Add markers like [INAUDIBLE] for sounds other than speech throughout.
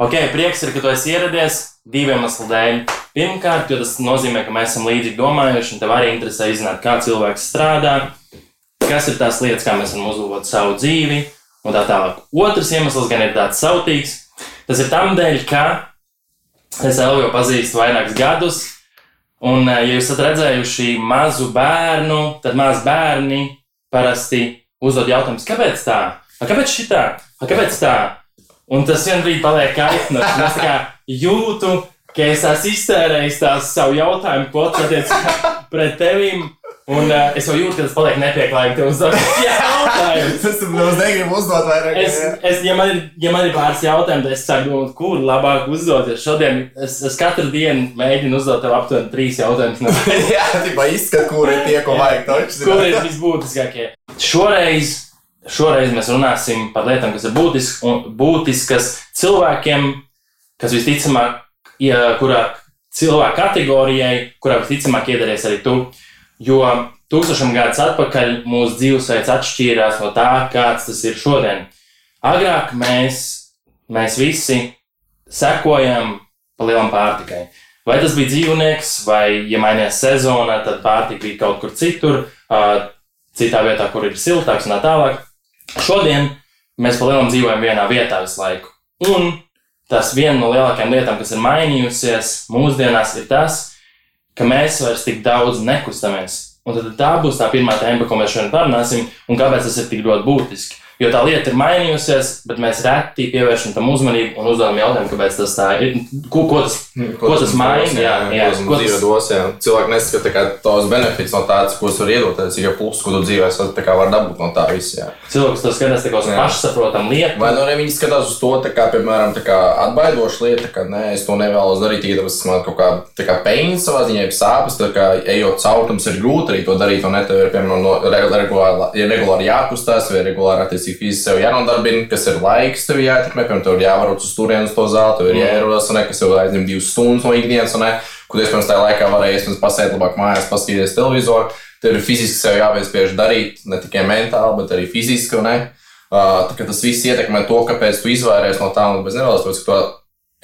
Ok, prieks ir, ka tu esi ieradies diviem iemeslu dēļ. Pirmkārt, jo tas nozīmē, ka mēs esam līdzīgi domājuši, un tev arī interesē izzināt, kā cilvēks strādā, kas ir tās lietas, kā mēs varam uzlabot savu dzīvi, un tā tālāk. Otrs iemesls gan ir tāds sautīgs. Tas ir tam dēļ, ka es Elvu jau pazīstu vairākus gadus, un, eh, ja jūs esat redzējuši mazu bērnu, tad mazi bērni parasti uzdod jautājumus, kāpēc tā? A, kāpēc šitā? A, kāpēc tā? Un tas vienā brīdī paliek kaitinoši. Es kā jūtu, ka es esmu iztērējis tās savu jautājumu kvotu attiecībā pret tevīm. Un uh, es jau jūtu, ka tas paliek nepieklājīgi. Tev uzdot jautājumus. [LAUGHS] Es tam nemaz negribu uzdot vairāk. Es, es, ja, man ir, ja man ir pāris jautājumi, tad es sāku domāt, kur labāk uzdot. Jo šodien es, es katru dienu mēģinu uzdot tev aptuveni trīs jautājumus. No... [LAUGHS] Jā, tā izskat, kur ir tie, ko vajag. [LAUGHS] Kur ir visbūtiskākie? Šoreiz Šoreiz mēs runāsim par lietām, kas ir būtiskas, būtiskas cilvēkiem, kas visticamāk, ja, kurā cilvēku kategorijai, kurā visticamāk iedarēs arī tu. Jo tūkstošiem gadus atpakaļ mūsu dzīvesveids atšķīrās no tā, kāds tas ir šodien. Agrāk mēs, mēs visi sekojam pa lielam pārtikai. Vai tas bija dzīvnieks, vai, ja mainījās sezona, tad pārtika bija kaut kur citur, citā vietā, kur ir siltāks un tā tālāk. Šodien mēs palielam dzīvojam vienā vietā visu laiku. Un tas viena no lielākajām lietām, kas ir mainījusies mūsdienās, ir tas, ka mēs vairs tik daudz nekustamies. Un tad tā būs tā pirmā tēma, par ko mēs šodien parunāsim, un kāpēc tas ir tik ļoti būtiski. Jo tā lieta ir mainījusies, bet mēs reti pievēršam tam uzmanību un uzdodam jautājumu, kāpēc tas tā ir. Ko, ko tas, Hmm, ko tas maina? Jā, jā, ko tas dos. Jā. Cilvēki neskata tos benefits no tādas, ko var iedot, tas ir plus, ko tu dzīvē var dabūt no tā visa. Jā. Cilvēks to skatās kā uz pašsaprotamu lietu. Vai nu arī viņi skatās uz to, kā, piemēram, kā atbaidošu lietu, ka nē, es to nevēlos darīt, tāpēc, ka man kaut kā, kā peņas savā ziņā ir sāpes, tā kā ejot caurums ir grūti arī to darīt, un ne tev ir, piemēram, no, regulāri, ja regulāri jākustās vai regulāri attiecīgi cik fiziski sev jānodarbina, kas ir laiks, tev jāietekmē, piemēram, tev ir jāvarot uz turieni uz to zāli, tev ir mm. jāierodas, un kas tev aizņem divas stundas no ikdienas, un ne, kur iespējams tajā laikā iespējams pasēst labāk mājās, paskatīties televizoru. Tev ir fiziski sev jāpiespiež darīt, ne tikai mentāli, bet arī fiziski. Uh, tas viss ietekmē to, kāpēc tu izvairies no tā, un bez nevēlas to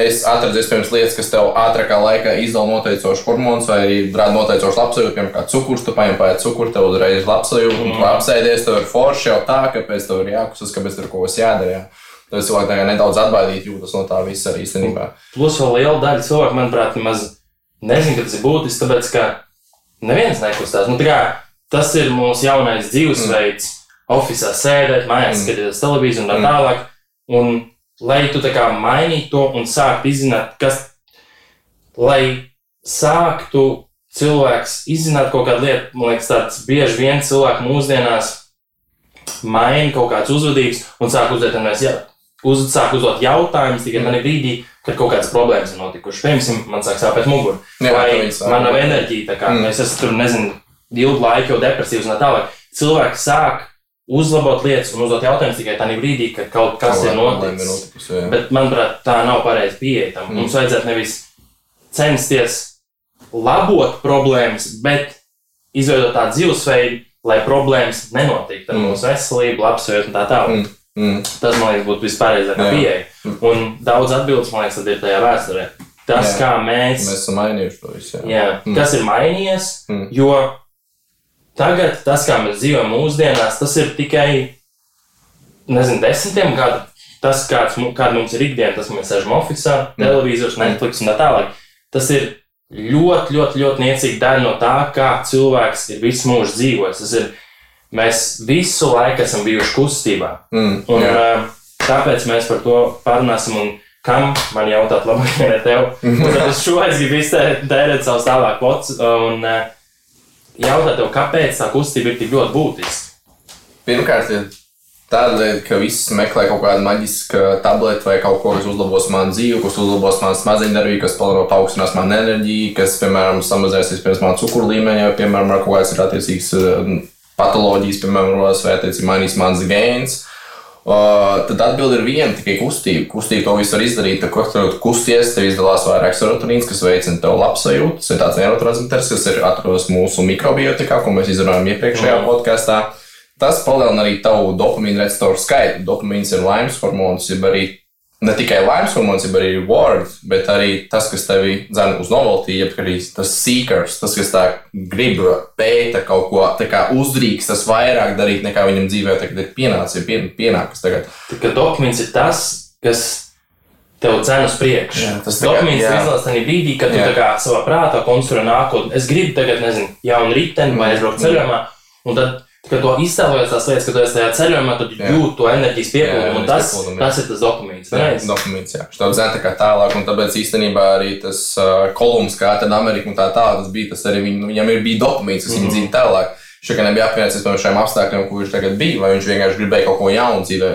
es atradu iespējams lietas, kas tev ātrākā laikā izdala noteicošu hormonus vai arī rada noteicošu labsajūtu, piemēram, kā cukurs, tu paņem pāri cukuru, tev uzreiz ir labsajūta, un tu mm. apsēdies, tev ir forši jau tā, kāpēc tev ir jākustas, kāpēc tur kaut kas jādara. Jā. Tad cilvēki tagad nedaudz atbaidīti jūtas no tā visa arī īstenībā. Plus vēl liela daļa cilvēku, manuprāt, nemaz nezina, ka tas ir būtisks, tāpēc, ka neviens nekustās. Nu, kā, tas ir mūsu jaunais dzīvesveids, mm. oficiālā sēdēt, mājās mm. skatīties televīziju un tā mm. tālāk. Un lai tu tā kā mainītu to un sāktu izzināt, kas, lai sāktu cilvēks izzināt kaut kādu lietu, man liekas, tāds bieži vien cilvēks mūsdienās maina kaut kādas uzvedības un sāk uzdot, ja, uz, sāk uzdot jautājumus tikai mm. tajā brīdī, kad kaut kādas problēmas ir notikušas. Piemēram, man sāk sāpēt mugura, vai man nav enerģija, tā kā mm. es esmu tur, nezinu, ilgu laiku jau depresīvs un tā tālāk. Cilvēki sāk uzlabot lietas un uzdot jautājumus tikai tajā brīdī, kad kaut kas ir noticis. Notikusi, jā. Bet, manuprāt, tā nav pareiza pieeja tam. Mm. Mums vajadzētu nevis censties labot problēmas, bet izveidot tādu dzīvesveidu, lai problēmas nenotiktu ar mm. mūsu veselību, labsajūtu un tā tālāk. Mm. Mm. Tas, man liekas, būtu vispareizākā pieeja. Mm. Un daudz atbildes, man liekas, ir tajā vēsturē. Tas, jā. kā mēs. Mēs esam mainījuši to visu. Jā. Jā. Mm. Kas ir mainījies? Mm. Jo Tagad tas, kā mēs dzīvojam mūsdienās, tas ir tikai nezinu, desmitiem gadu. Tas, kāds, kāda mums ir ikdiena, tas, mēs sēžam oficiālā, mm. televizors, Netflix un tā tālāk. Tas ir ļoti, ļoti, ļoti niecīga daļa no tā, kā cilvēks ir visu mūžu dzīvojis. Tas ir, mēs visu laiku esam bijuši kustībā. Mm, un, jā. tāpēc mēs par to parunāsim. Un, kam man jautāt, labāk, [LAUGHS] ne tev? Tad es šo es gribu iztērēt savus tālāk pots. Jautāt, tev, kāpēc tā kustība ir tik ļoti būtiska? Pirmkārt, ir tādēļ, ka viss meklē kaut kādu maģisku tableti vai kaut ko, kas uzlabos manu dzīvi, kas uzlabos manu smadzeņu darbību, kas paaugstinās manu enerģiju, kas, piemēram, samazināsies pirms manu cukuru līmeņa, vai, piemēram, ar kaut kādas ir attiecīgas um, patoloģijas, piemēram, vai attiecīgi mainīs mans gēns. Uh, tad atbilde ir viena, tikai kustība. Kustība to visu var izdarīt. Tad, kad tu kusties, tev izdalās vairāk serotonīns, kas veicina tev labsajūtu. Tas ir tāds neurotransmitters, kas ir atrodas mūsu mikrobiotikā, ko mēs izrunājām iepriekšējā mm. podkāstā. Tas palielina arī tavu dopamīnu receptoru skaitu. Dopamīns ir laimes hormons, jeb arī ne tikai laimes hormons, bet arī reward, bet arī tas, kas tevi dzēna uz novelty, jeb arī tas seekers, tas, kas tā grib pēta kaut ko, tā kā uzdrīkst tas vairāk darīt nekā viņam dzīvē tagad ir pienācis, pien, pienākas tagad. Tā kā dopamīns ir tas, kas tev dzēna uz priekšu. Jā, tas jā. ir izlaists tajā brīdī, kad tu Jā. tā kā savā prātā konstruē nākotni. Es gribu tagad, nezinu, jaunu riteni vai Mm. aizbraukt ceļojumā, un tad, kad to iztēlojies tās lietas, kad tu esi tajā ceļojumā, tad jūti to enerģijas pieplūdumu, tas, pieplūdumu, jā. tas ir tas dopamīns. Jā, pareizi? Dopamīns, jā. Šo dzēna tā kā tālāk, un tāpēc īstenībā arī tas uh, kolums, kā tad Amerika un tā tālāk, tas bija, tas arī viņ, viņam ir bija dopamīns, kas mm -hmm. Mhm. viņa dzīvo tālāk. Viņš tikai nebija apvienots ar šiem apstākļiem, kur viņš tagad bija, vai viņš vienkārši gribēja kaut ko jaunu dzīvē,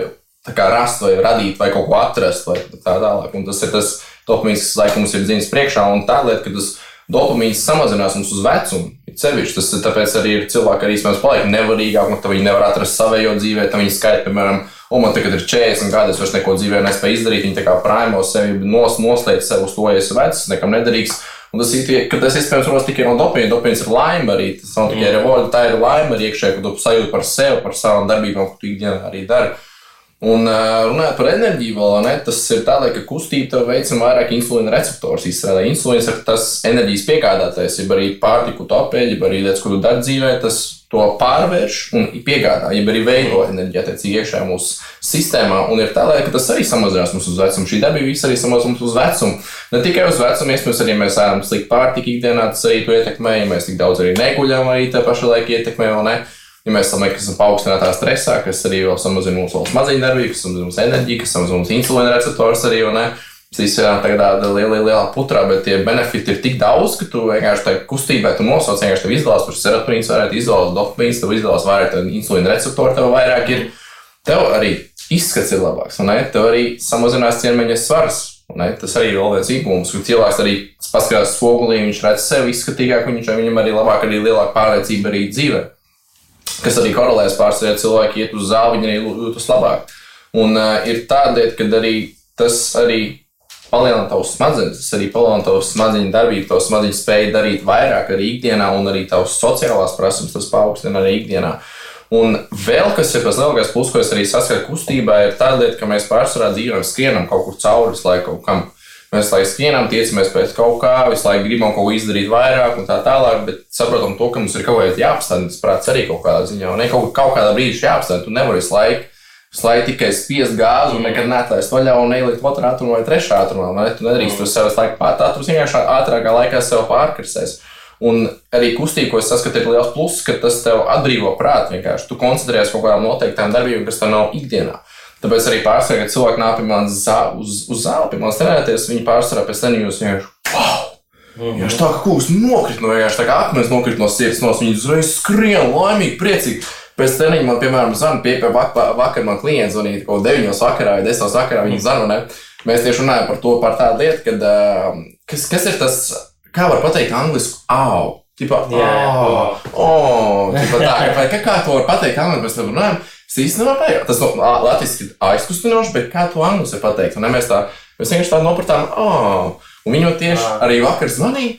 rast vai radīt, vai kaut ko atrast, vai tā tālāk. Un tas ir tas dopamīns, kas laikam mums ir dzīves priekšā, un tā lieta, ka tas dopamīns samazinās mums uz vecumu. Sevišķi tas tāpēc arī ir cilvēki, arī iespējams paliek nevarīgāk, un viņi nevar atrast savējo dzīvē, tad viņi skaita, piemēram, O, man tagad ir 40 gadi, es vairs neko dzīvē nespēju izdarīt. Viņi tā kā prāmo sevi, nos, noslēdz sev uz to, ja esmu vecs, nekam nederīgs. Un tas ir ka tas iespējams rodas tikai no dopamīna. Dopamīns ir laime arī. Tas nav tikai revolta, tā ir laime arī iekšē, kad tu sajūti par sevi, par savām darbībām, ko tu ikdienā arī dari. Un runājot par enerģiju, vēl, ne, tas ir tādēļ, ka kustība tev veicina vairāk insulīna receptors. Izstrādā insulīns ir tas enerģijas piegādātājs, jeb arī pārtiku tu apēdi, jeb arī lietas, ko tu dari dzīvē, tas to pārvērš un piegādā, jeb arī veido enerģiju attiecīgi iekšā mūsu sistēmā. Un ir tādēļ, ka tas arī samazinās mums uz vecumu. Šī darbība viss arī samazinās mums uz vecumu. Ne tikai uz vecumu, iespējams, arī mēs ēdam sliktu pārtiku ikdienā, tas arī to ietekmē, ja mēs tik daudz arī neguļam, arī tā paša laika ietekmē? Ja mēs domājam, ka esam paaugstinātā stresā, kas arī samazina mūsu vēl smadzeņu darbību, kas samazina mūsu enerģiju, kas samazina mūsu insulīna receptors arī? Tas viss ir liela, liela, liela putrā, bet tie benefiti ir tik daudz, ka tu vienkārši tajā kustībā tu nosauc, vienkārši tev izdalās tur serotonīns, vairāk izdalās dopamīns, tev izdalās vairāk tev insulīna receptori, tev vairāk ir. Tev arī izskats ir labāks, un ne? tev arī samazinās ķermeņa svars. un Ne? Tas arī ir vēl viens īpašums, ka cilvēks arī paskatās spogulī, viņš redz sevi izskatīgāk, viņš, viņam arī labāk, arī lielāka pārliecība arī dzīvē kas arī korelēs pārsvarā, cilvēki iet uz zāli, viņi arī jūtas labāk. Un uh, ir tāda lieta, ka arī tas arī palielina tavas smadzenes, tas arī palielina tavas smadzeņu darbību, tavas smadzeņu spēju darīt vairāk arī ikdienā, un arī tavas sociālās prasības tas paaugstina arī ikdienā. Un vēl kas ir tas lielākais plus, ko es arī saskatu kustībā, ir tā lieta, ka mēs pārsvarā dzīvojam, skrienam kaut kur cauri visu laiku kaut kam. Mēs laiku skrienam, tiecamies pēc kaut kā, visu laiku gribam kaut ko izdarīt vairāk un tā tālāk, bet saprotam to, ka mums ir kaut kādā jāapstāj. Tas prāts arī kaut kādā ziņā, un ne kaut, kaut kādā brīdī šī jāapstāj. Tu nevari visu laiku, laiku tikai spiest gāzi un nekad netaist vaļā un neielikt otrā ātrumā vai trešā ātrumā. Ne? Tu nedrīkst to sev laiku pārtāt, tu vienkārši ātrākā laikā sev pārkarsēs. Un arī kustība, ko es saskatu, ir liels pluss, ka tas tev atbrīvo prātu. Vienkārši tu koncentrējies kaut kādām noteiktām darbībām, kas tev nav ikdienā. Tāpēc arī pārsvarā, kad cilvēki nāk pie manis uz, uz zāli, pie manis trenēties, viņi pārsvarā pēc treniņos vienkārši wow! Viņš tā kā kūks nokrīt no vienkārši tā kā akmens nokrīt no sirds, no viņa uzreiz skrien, laimīgi, priecīgi. Pēc treniņa man, piemēram, zvanīja pie, pie vak vakar man klients, zvanīja kaut 9 vakarā vai 10 vakarā. Viņi zvanīja, ne? Mēs tieši runājam par to, par tādu lietu, kad, uh, kas, kas ir tas, kā var pateikt angliski, au. Tipā, oh, oh, tipā tā, kā, kā to var pateikt angliski, mēs tam runājam. Es nevaru pateikt, tas no latviešu ir aizkustinoši, bet kā to angliski var pateikt? Un ne, mēs, tā, mēs vienkārši tā nopratām, oh, un viņi jau tieši Ah. arī vakar zvanīja.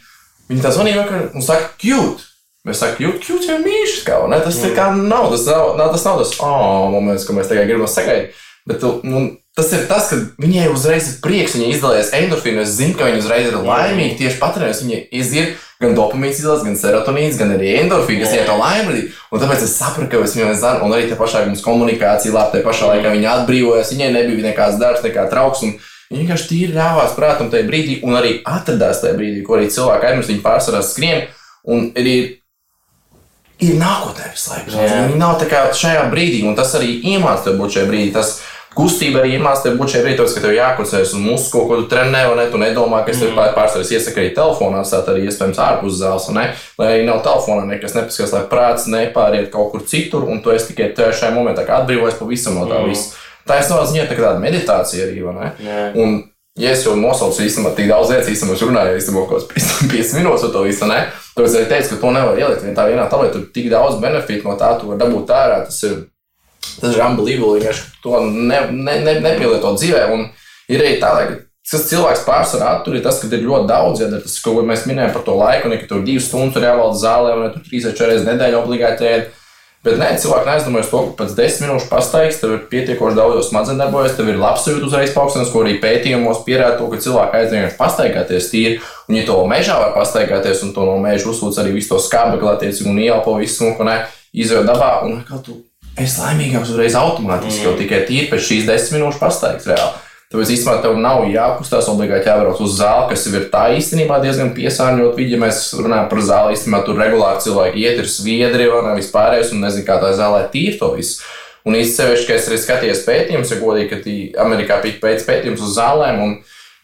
Viņi tā zvanīja vakar un saka, cute. Mēs sakām, cute, cute jau mīļš, kā, ne? Tas tā kā nav, tas nav, nav, tas nav tas, oh, moments, ko mēs tagad gribam sagaidīt. Bet tu, nu, tas ir tas, ka viņai uzreiz ir prieks, viņa izdalās endorfīnu. Es zinu, ka viņa uzreiz ir laimīga tieši patrenēs. Viņa iziet gan dopamīns, izdalās, gan serotonīns, gan arī endorfīns, kas iet to laimīgi. Un tāpēc es sapratu, ka es viņai zinu, un arī tā pašā mums komunikācija labi, tajā pašā laikā viņa atbrīvojās. Viņai nebija nekāds darbs, nekā trauksme. Viņa vienkārši tīri ļāvās prātam tajā brīdī, un arī atradās tajā brīdī, ko arī cilvēki aizmirst. Viņi pārsvarā skrien, un arī ir nākotnē visu laiku. Jā. Viņi nav tā kā šajā brīdī, un tas arī iemācās tev būt šajā brīdī. Tas kustība arī tev būt brīdī, tāpēc, ka tev jākoncentrējas uz muskuļu, ko tu trenē, un ne, tu nedomā, kas tev pār- pārsvarā iesaka arī telefonā, tā arī iespējams ārpus zāles, ne, lai arī nav telefonā nekas nepaskatās, lai prāts nepāriet kaut kur citur, un tu esi tikai šajā momentā, atbrīvojies pavisam no tā Mm. visa. Tā ir savā ziņā tā tāda meditācija arī, vai ne? Un, ja es jau nosaucu īstenībā tik daudz lietas, īstenībā es runāju īstenībā kaut kāds 5 [LAUGHS] minūtes par to visu, ne? Tāpēc arī teicu, ka to nevar ielikt vienā tā vienā tabletē. Tur tik daudz benefitu no tā, tu vari dabūt ārā. Tas ir, tas ir unbelievable, vienkārši to ne, ne, ne, nepielietot dzīvē. Un ir arī tā, ka kas cilvēks pārsvarā attur, ir tas, ka ir ļoti daudz jādara. Tas, ko mēs minējām par to laiku, un ja tur divas stundas tur jāvalda zālē, un ja tur trīs vai četras nedēļas obligāti ēd. Bet nē, cilvēki neaizdomājas to, ka pēc desmit minūšu pastaigas tev ir pietiekoši daudz smadzenes darbojas, tev ir labs jūtas uzreiz paaugstinājums, ko arī pētījumos pierāda to, ka cilvēki aizdomājas pastaigāties tīri. Un, ja to mežā var pastaigāties un to no meža uzsūc arī visu to skābekli, attiecīgi, un ieelpo visu, ko ne, izjūt dabā, un kā tu esi laimīgāks uzreiz automātiski, mm. jau tikai tīri pēc šīs desmit minūšu pastaigas reāli. Tāpēc īstenībā tev nav jākustās obligāti jābrauc uz zāli, kas ir tā īstenībā diezgan piesārņot. Ja mēs runājam par zāli, īstenībā tur regulāri cilvēki iet, ir sviedri un vispārējais, un nezinu, kā tā zālē tīra to visu. Un īstenībā, ka es arī skatījos pētījumus, ja godīgi, ka Amerikā bija pēc pētījums uz zālēm. Un,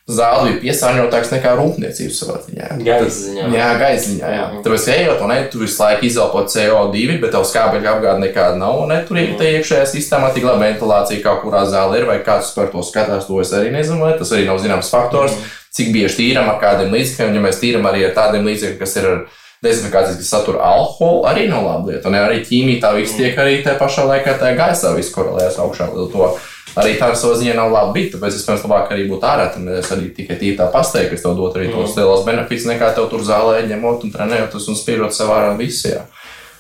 zāle bija piesārņotāks nekā rūpniecības savā ziņā. Gaisa ziņā. Jā, gaisa ziņā. Jā. Mm. Tāpēc, ejot, un ne, tu visu laiku izelpo CO2, bet tev skābekļa apgāde nekāda nav. Un ne, tur ir mm. iekšējā sistēmā tik laba ventilācija, kā kurā zāle ir, vai kāds par to skatās, to es arī nezinu. Vai tas arī nav zināms faktors, mm. cik bieži tīram ar kādiem līdzekļiem, ja mēs tīram arī ar tādiem līdzekļiem, kas ir ar dezinfekcijas, kas satur alkoholu, arī nav laba lieta. Un arī ķīmija tā viss tiek arī tajā pašā laikā tajā gaisā viss korelējas augšā līdz to arī tā savā ziņā nav laba bija. Tāpēc es tam labāk arī būtu ārā. Tad es arī tikai tīri tā pasteiktu, ka tev dot arī tos mm. lielos benefits, nekā tev tur zālē ņemot un trenējoties un spīrot sev ārā visajā.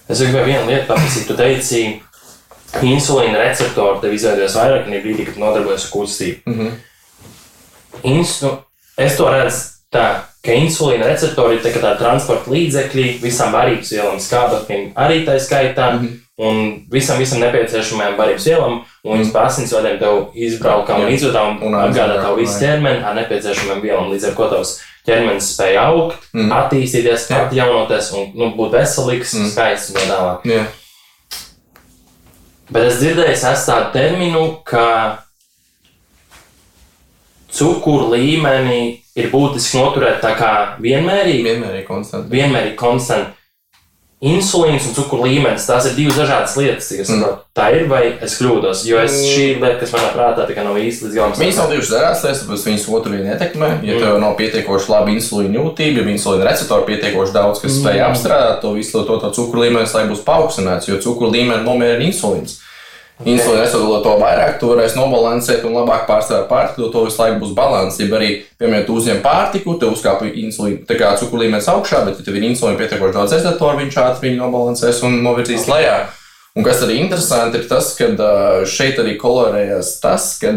Es gribēju vienu lietu paprasīt. Tu teici, insulīna receptori tev izveidojas vairāk nekā brīdī, kad nodarbojas ar kustību. Mm -hmm. Insu, es to redzu tā, ka insulīna receptori ir tā, tā transporta līdzekļi visām barības vielām, skābeklim arī tā skaitā. Mm -hmm un visam, visam nepieciešamajam barības vielam, un viņas pa asinsvadiem tev izbraukām un izvedām un apgādā tavu visu ķermeni ar nepieciešamajām vielām, līdz ar ko tavs ķermenis spēja augt, mm. attīstīties, atjaunoties un nu, būt veselīgs, mm. skaists un tā tālāk. Yeah. Bet es dzirdēju, es tādu terminu, ka cukuru līmeni ir būtiski noturēt tā kā vienmērīgi. Vienmērīgi konstanti. Vienmērīgi konstanti insulīns un cukuru līmenis. Tās ir divas dažādas lietas, kas mm. tā ir, vai es kļūdos. Jo es, šī ir lieta, kas manā prātā nav īsti līdz galam. Viņas nav divas dažādas lietas, tāpēc viņas otru vienu ietekmē. Ja mm. tev nav pietiekoši labi insulīna jūtība, ja insulīna receptori pietiekoši daudz, kas mm. spēj apstrādāt to visu to, to cukuru līmeni, lai būs paaugstināts, jo cukuru līmeni nomierina insulīns. Insulīna esot to vairāk, tu varēsi nobalansēt un labāk pārstāvēt pārtiku, to visu laiku būs līdzsvars. Arī, piemēram, tu uzņem pārtiku, tev uzkāpa insulīna, tā kā cukuru līmenis augšā, bet ja tev ir insulīna pietiekoši daudz ezetoru, viņš ātri viņu nobalansēs un novirzīs okay. lejā. Un kas arī interesanti ir tas, ka šeit arī kolorējas tas, ka,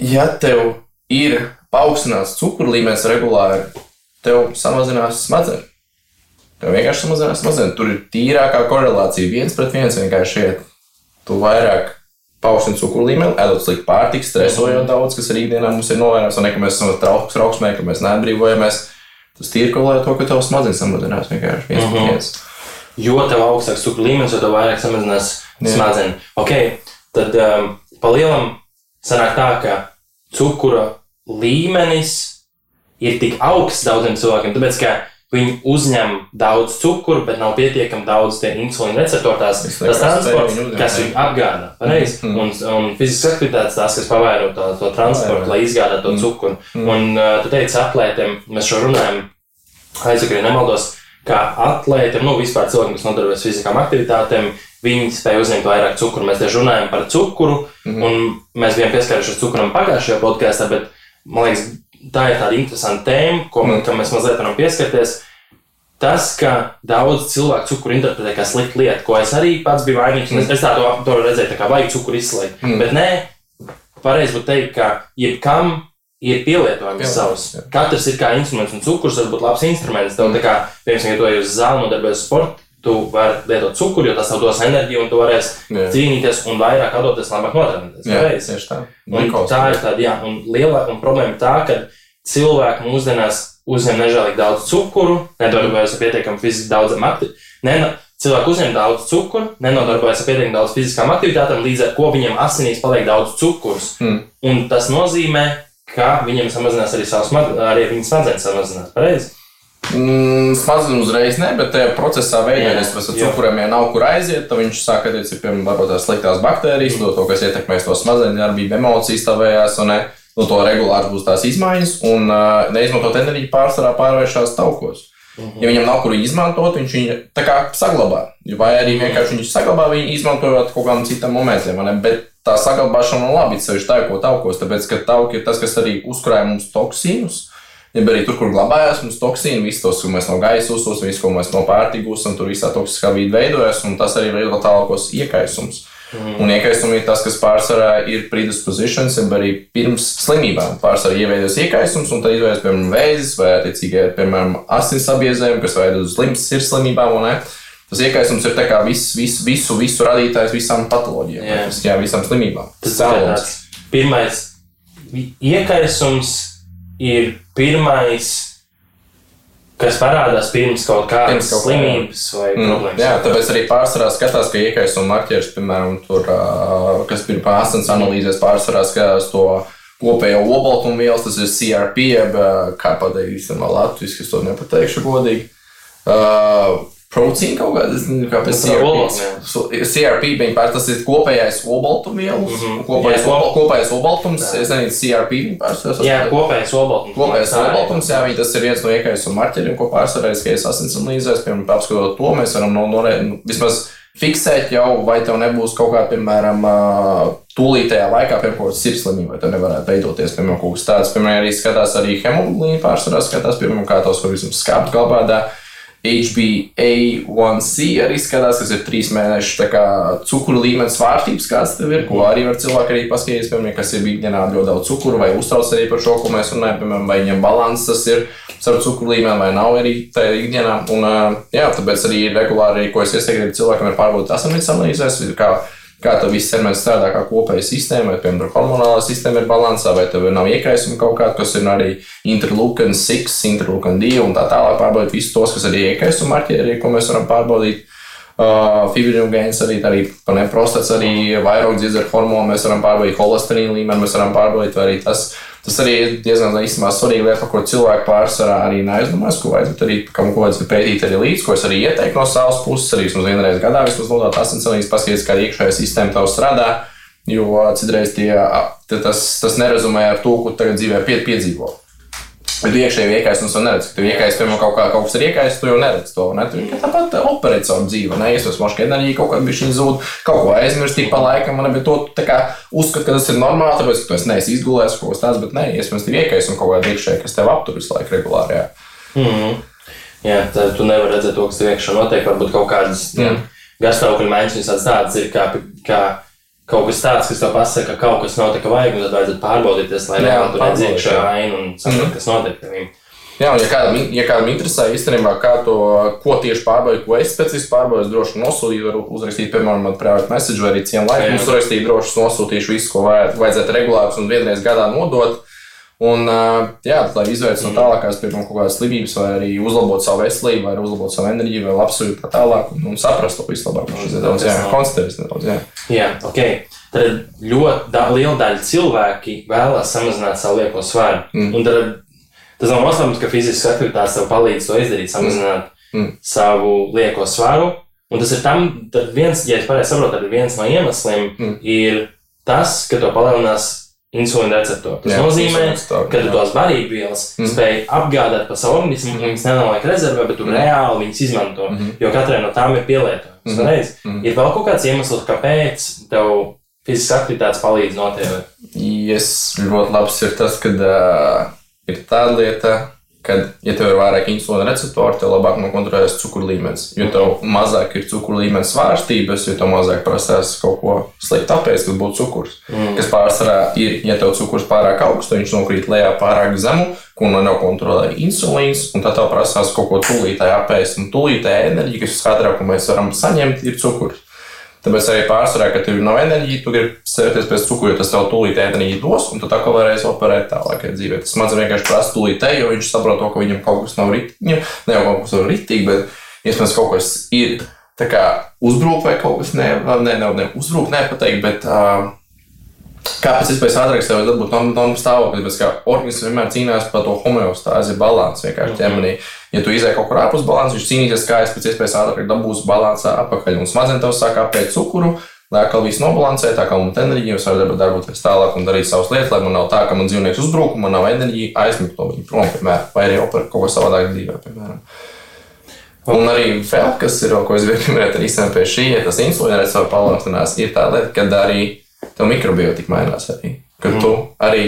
ja tev ir paaugstināts cukuru līmenis regulāri, tev samazinās smadzenes. Tev vienkārši samazinās smadzenes. Tur ir tīrākā korelācija viens pret viens. Vienkārši iet. Tu vairāk paaugstini cukuru līmeni, ēdot sliktu pārtiku, stresojot daudz, kas arī ikdienā mums ir novērojams, un ne, ka mēs esam trauks, trauksmē, ka mēs neatbrīvojamies. Tas tīri korelē to, ka tavs smadzenes samazinās vienkārši viens pret mhm. viens. Jo tev augstāks cukuru līmenis, jo tev vairāk samazinās smadzenes. Okay, tad um, pa lielam sanāk tā, ka cukura līmenis ir tik augsts daudziem cilvēkiem, tāpēc ka Viņi uzņem daudz cukuru, bet nav pietiekami daudz insulīna receptoru. Tas transports, viņu kas viņu apgādā. Pareizi. Mm. Un, un fiziskas aktivitātes tās, kas pavēro to, to transportu, lai izgādātu to mm. cukuru. Mm. Un uh, tu teici, atlētiem, mēs šo runājam, aizsakot, nemaldos, ka atlētiem, nu vispār cilvēkiem, kas nodarbojas fiziskām aktivitātēm, viņi spēj uzņemt vairāk cukuru. Mēs tieši runājam par cukuru, mm -hmm. un mēs bijām pieskārušies cukuram pagājušajā podkāstā, bet man liekas, tā ir tāda interesanta tēma, ko mm. mēs mazliet varam pieskarties. Tas, ka daudz cilvēku cukuru interpretē kā sliktu lietu, ko es arī pats biju vainīgs, mm. es tā to, to redzēju, tā kā vajag cukuru izslēgt. Mm. Bet nē, pareizi būtu teikt, ka jebkam ir pielietojums savs. Jā. Katrs ir kā instruments, un cukurs var būt labs instruments. Tev, mm. kā, piemēram, ja tu ej uz zāli, nodarbojies sporta, tu vari lietot cukuru, jo tas tev dos enerģiju, un tu varēsi jā. cīnīties un vairāk atdoties, labāk notrenēties. Jā, tieši tā. Tā ir tāda, jā, un lielākā un problēma tā, ka cilvēki mūsdienās uzņem nežēlīgi daudz cukuru, nedarbojas ar pietiekami fiziski daudzam aktivitātēm. Cilvēki uzņem daudz cukuru, nenodarbojas ar pietiekami daudz fiziskām aktivitātēm, līdz ar to viņiem asinīs paliek daudz cukurs. Mm. Un tas nozīmē, ka viņiem samazinās arī savas arī smadzenes samazinās. Pareizi? Mm, Smadzenes uzreiz ne, bet tajā procesā veidojas, ka cukuriem jau nav kur aiziet. Tad viņš sāk attiecīgi, piemēram, varbūt tās sliktās baktērijas, mm. to, kas ietekmēs to smadzeņu darbību, emocijas tavējās, un no to regulāri būs tās izmaiņas, un uh, neizmantot enerģiju pārsvarā pārvēršas taukos. Mm -hmm. Ja viņam nav kur izmantot, viņš viņu tā kā saglabā. Vai arī vienkārši viņš saglabā viņu izmantojot kaut kādam citam momentam. Bet tā saglabāšana labi, sevišķi taukos, tāpēc ka tauki ir tas, kas arī uzkrāja mums toksīnus ja arī tur, kur glabājās mums toksīni, visus tos, ko mēs no gaisa uzsūstam, visu, ko mēs no pārtika gūstam, tur visā toksiskā vide veidojas, un tas arī veido tālākos iekaisums. Mm. Un iekaisumi ir tas, kas pārsvarā ir predispositions, jeb arī pirms slimībām. Pārsvarā ieveidojas iekaisums, un tad izveidojas, piemēram, vēzis vai, attiecīgi, piemēram, asins apbiezējumi, kas veido uz slims sirdslimībām. Tas iekaisums ir visu, visu, visu, visu radītājs visām patoloģijām, jā. Jā, visām slimībām. Tas ir tāds pirmais iekaisums, ir pirmais kas parādās pirms kaut kādas pirms kaut slimības vai mm, problēmas. Jā, tāpēc arī pārsvarā skatās, ka iekaisuma marķieris, piemēram, tur, kas ir pārsvarā analīzēs, pārsvarā skatās to kopējo obaltumvielas, tas ir CRP, jeb kā pateikt īstenībā latviešu, kas to nepateikšu godīgi. Uh, Proteīna kaut kāda, es nezinu, kāpēc CRP. CRP viņa pār, tas ir kopējais obaltumvielu, mm -hmm. kopējais, jā, obal, kopējais obaltums, jā. es nezinu, CRP pārsvarā. Jā, kopējais obaltums. Kopējais obaltums, jā, viņa tas ir viens no iekaisuma marķeriem, ko pārsvarā es asins analīzēs, piemēram, apskatot to, mēs varam no, no, no vismaz fiksēt jau, vai tev nebūs kaut kāda, piemēram, tūlītējā laikā, piemēram, kaut kāda sirdslimība, vai tev nevarētu veidoties, piemēram, kaut kas tāds. Piemēram, arī skatās arī hemoglīnu pārsvarā, skatās, piemēram, kā tos, ko visam skābt galvā. HbA1c arī skatās, kas ir trīs mēnešu cukuru līmenis svārstības, kāds tev ir, ko arī var cilvēki arī paskatīties, piemēram, kas ir ikdienā ļoti daudz cukuru, vai uztrauc arī par šo, ko mēs runājam, piemēram, vai viņam balans tas ir starp cukuru līmeni vai nav arī tajā ikdienā. Un, jā, tāpēc arī regulāri, ko es iesaku cilvēkiem, ir pārbaudīt asamnīcas analīzēs, kā tev viss ķermenis strādā kā kopēja sistēma, vai, piemēram, hormonālā sistēma ir balansā, vai tev nav iekrājumi kaut kāda, kas ir arī interleukin 6, interleukin 2 un tā tālāk pārbaudīt visus tos, kas ir iekrājumi marķieri, ko mēs varam pārbaudīt. Uh, Fibrinogēns arī, arī prostats, arī vairāk dzirdēt hormonu, mēs varam pārbaudīt holesterīnu līmeni, mēs varam pārbaudīt arī tas, uh, Tas arī ir diezgan īstenībā svarīga lieta, par ko cilvēki pārsvarā arī neaizdomājas, ko vajadzētu arī kam ko vajadzētu pētīt arī līdzi, ko es arī ieteiktu no savas puses, arī vismaz vienreiz gadā vismaz nodot asinscelīs, paskatīties, kā iekšējā sistēma tev strādā. Jo citreiz tie, tas, tas nerezumē ar to, ko tagad dzīvē piedzīvo. Bet iekšēji iekais un neredz, ka tu iekais, piemēram, kaut, kā, kaut kas ir iekais, tu jau neredz to. Ne? Tu tāpat operēt savu dzīvi, neiesmas maškā enerģija, kaut kāda bišķiņa zūd, kaut ko aizmirst pa laikam, man, bet to tā kā uzskat, ka tas ir normāli, tāpēc, ka tu esi neesi izgulējis kaut kas tāds, bet nē, iesmas ir iekais un kaut kāda iekšēji, kas tev aptur visu laiku regulāri. Jā. Mm -hmm. Jā, tad tu nevari redzēt to, kas tev iekšā notiek, varbūt kaut kādas mm. garstāvokļa maiņas, tādas ir kā, kā kaut kas tāds, kas tev pasaka, ka kaut kas nav tā, kā vajag, un tad vajadzētu pārbaudīties, lai redzētu šo ainu un saprastu, mm. kas notiek viņu. Jā, un ja kādam, ja kādam interesē īstenībā, to, ko tieši pārbaudīt, ko es specifiski pārbaudīju, es droši nosūtīju, varu uzrakstīt, piemēram, man privātu message vai arī cienu laiku. Mums uzrakstīt droši nosūtīšu visu, ko vajadzētu regulārs un vienreiz gadā nodot. Un, jā, lai izvērstu no mm. tālākās, piemēram, kaut kādas slimības, vai arī uzlabotu savu veselību, vai uzlabotu savu enerģiju, vai labsajūtu tā tālāk, un, un saprast to vislabāk. Tas ir daudz, jā, koncentrēties nedaudz. Jā, jā ok. Tad ļoti da, liela daļa cilvēki vēlās samazināt savu lieko svaru. Mm. Un tad tas nav noslēpums, ka fiziskas aktivitātes tev palīdz to izdarīt, samazināt mm. savu lieko svaru. Un tas ir tam, viens, ja es pareizi saprotu, tad viens no iemesliem mm. ir tas, ka to palielinās insulīna receptori. Tas Jā, nozīmē, ka tu tos barībvielas mm. spēj apgādāt pa savu organismu, mm. viņas nenoliek rezervē, bet tu mm. reāli viņas izmanto, mm. jo katrai no tām ir pielietojums. Mm. Mm. Ir vēl kaut kāds iemesls, kāpēc tev fiziskas aktivitātes palīdz notēvēt? Yes, ļoti labs ir tas, ka uh, ir tāda lieta, kad, ja tev ir vairāk insulīna receptori, tev labāk nokontrolēs cukuru līmenis. Jo tev mazāk ir cukuru līmenis svārstības, jo tev mazāk prasās kaut ko sliktu apēst, kas būtu cukurs. Mm. Kas pārsvarā ir, ja tev cukurs pārāk augsts, viņš nokrīt lejā pārāk zemu, ko no nekontrolē insulīns, un tad tev prasās kaut ko tūlītēji apēst. Un tūlītēji enerģija, kas visātrāk mēs varam saņemt, ir cukurs. Tāpēc arī pārsvarā, ka tev nav enerģija, tu gribi sēžties pēc cukura, jo tas tev tūlīt enerģiju dos, un tu tā kā varēsi operēt tālākajā dzīvē. Tas smadzenes vienkārši prasa tūlīt, jo viņš saprot, to, ka viņam kaut kas nav rītīgi, ne jau kaut kas nav rītīgi, bet iespējams kaut kas ir uzbrukt vai kaut kas ne, ne, ne, ne uzbrukt, nepateikt, bet uh, kā pēc iespējas ātrāk sev dabūt normu stāvokli, bet kā organisms vienmēr cīnās par to homeostāzi, balansu vienkārši ķermenī. Ja tu izēji kaut kur ārpus balansa, viņš cīnīsies, kā es pēc iespējas ātrāk dabūšu balansā atpakaļ. Un smadzenes tev sāk apēt cukuru, lai atkal viss nobalansē, tā kā ir enerģija, es varu darboties tālāk un darīt savas lietas, lai man nav tā, ka man dzīvnieks uzbrūk, man nav enerģija, aizmigt to viņu prom, piemēram, vai arī operēt kaut ko savādāk dzīvē, piemēram. Un arī vēl, kas ir, ko es gribēju pieminēt, arī pie šī, ja tas insulīna receptora palielinās, ir tā lieta, ka arī tev mikrobiotika mainās arī. Ka mm. tu arī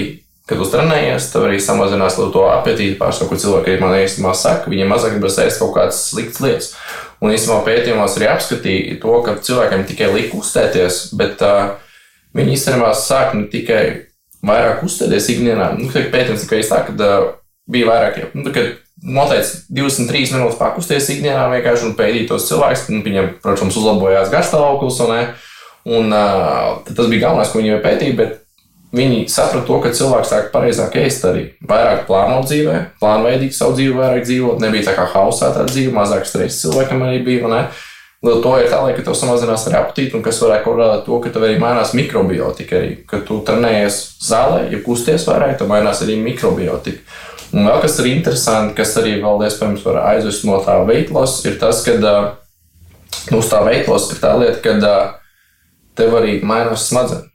kad uztrenējies, tev arī samazinās to apetīti pārsvarā, ko cilvēki man īstenībā saka. Viņiem mazāk gribas ēst kaut kādas sliktas lietas. Un īstenībā pētījumos arī apskatīja to, ka cilvēkiem tikai lika uztēties, bet uh, viņi īstenībā sāk ne tikai vairāk uztēties ikdienā. Nu, pētījums tikai tā, ka uh, bija vairāk, nu, kad noteikti 23 minūtes pakusties ikdienā vienkārši un pētīt tos cilvēkus. Viņam, protams, uzlabojās garstāvoklis. Un, uh, tas bija galvenais, ko viņi pētīja. Bet viņi saprata to, ka cilvēks sāk pareizāk ēst arī. Vairāk plānot dzīvē, plānveidīgi savu dzīvi, vairāk dzīvot. Nebija tā kā hausā tā dzīve, mazāk stresa cilvēkam arī bija. Ne? Līdz to ir tā, lai tev samazinās arī apetīti, un kas varētu korelēt to, ka tev arī mainās mikrobiotika. Arī. Kad tu trenējies zālē, ja kusties vairāk, tad mainās arī mikrobiotika. Un vēl kas ir interesanti, kas arī vēl iespējams var aizvest no tā veiklos, ir tas, ka nu, tā veiklos ir tā lieta, ka tev arī mainās smadzenes.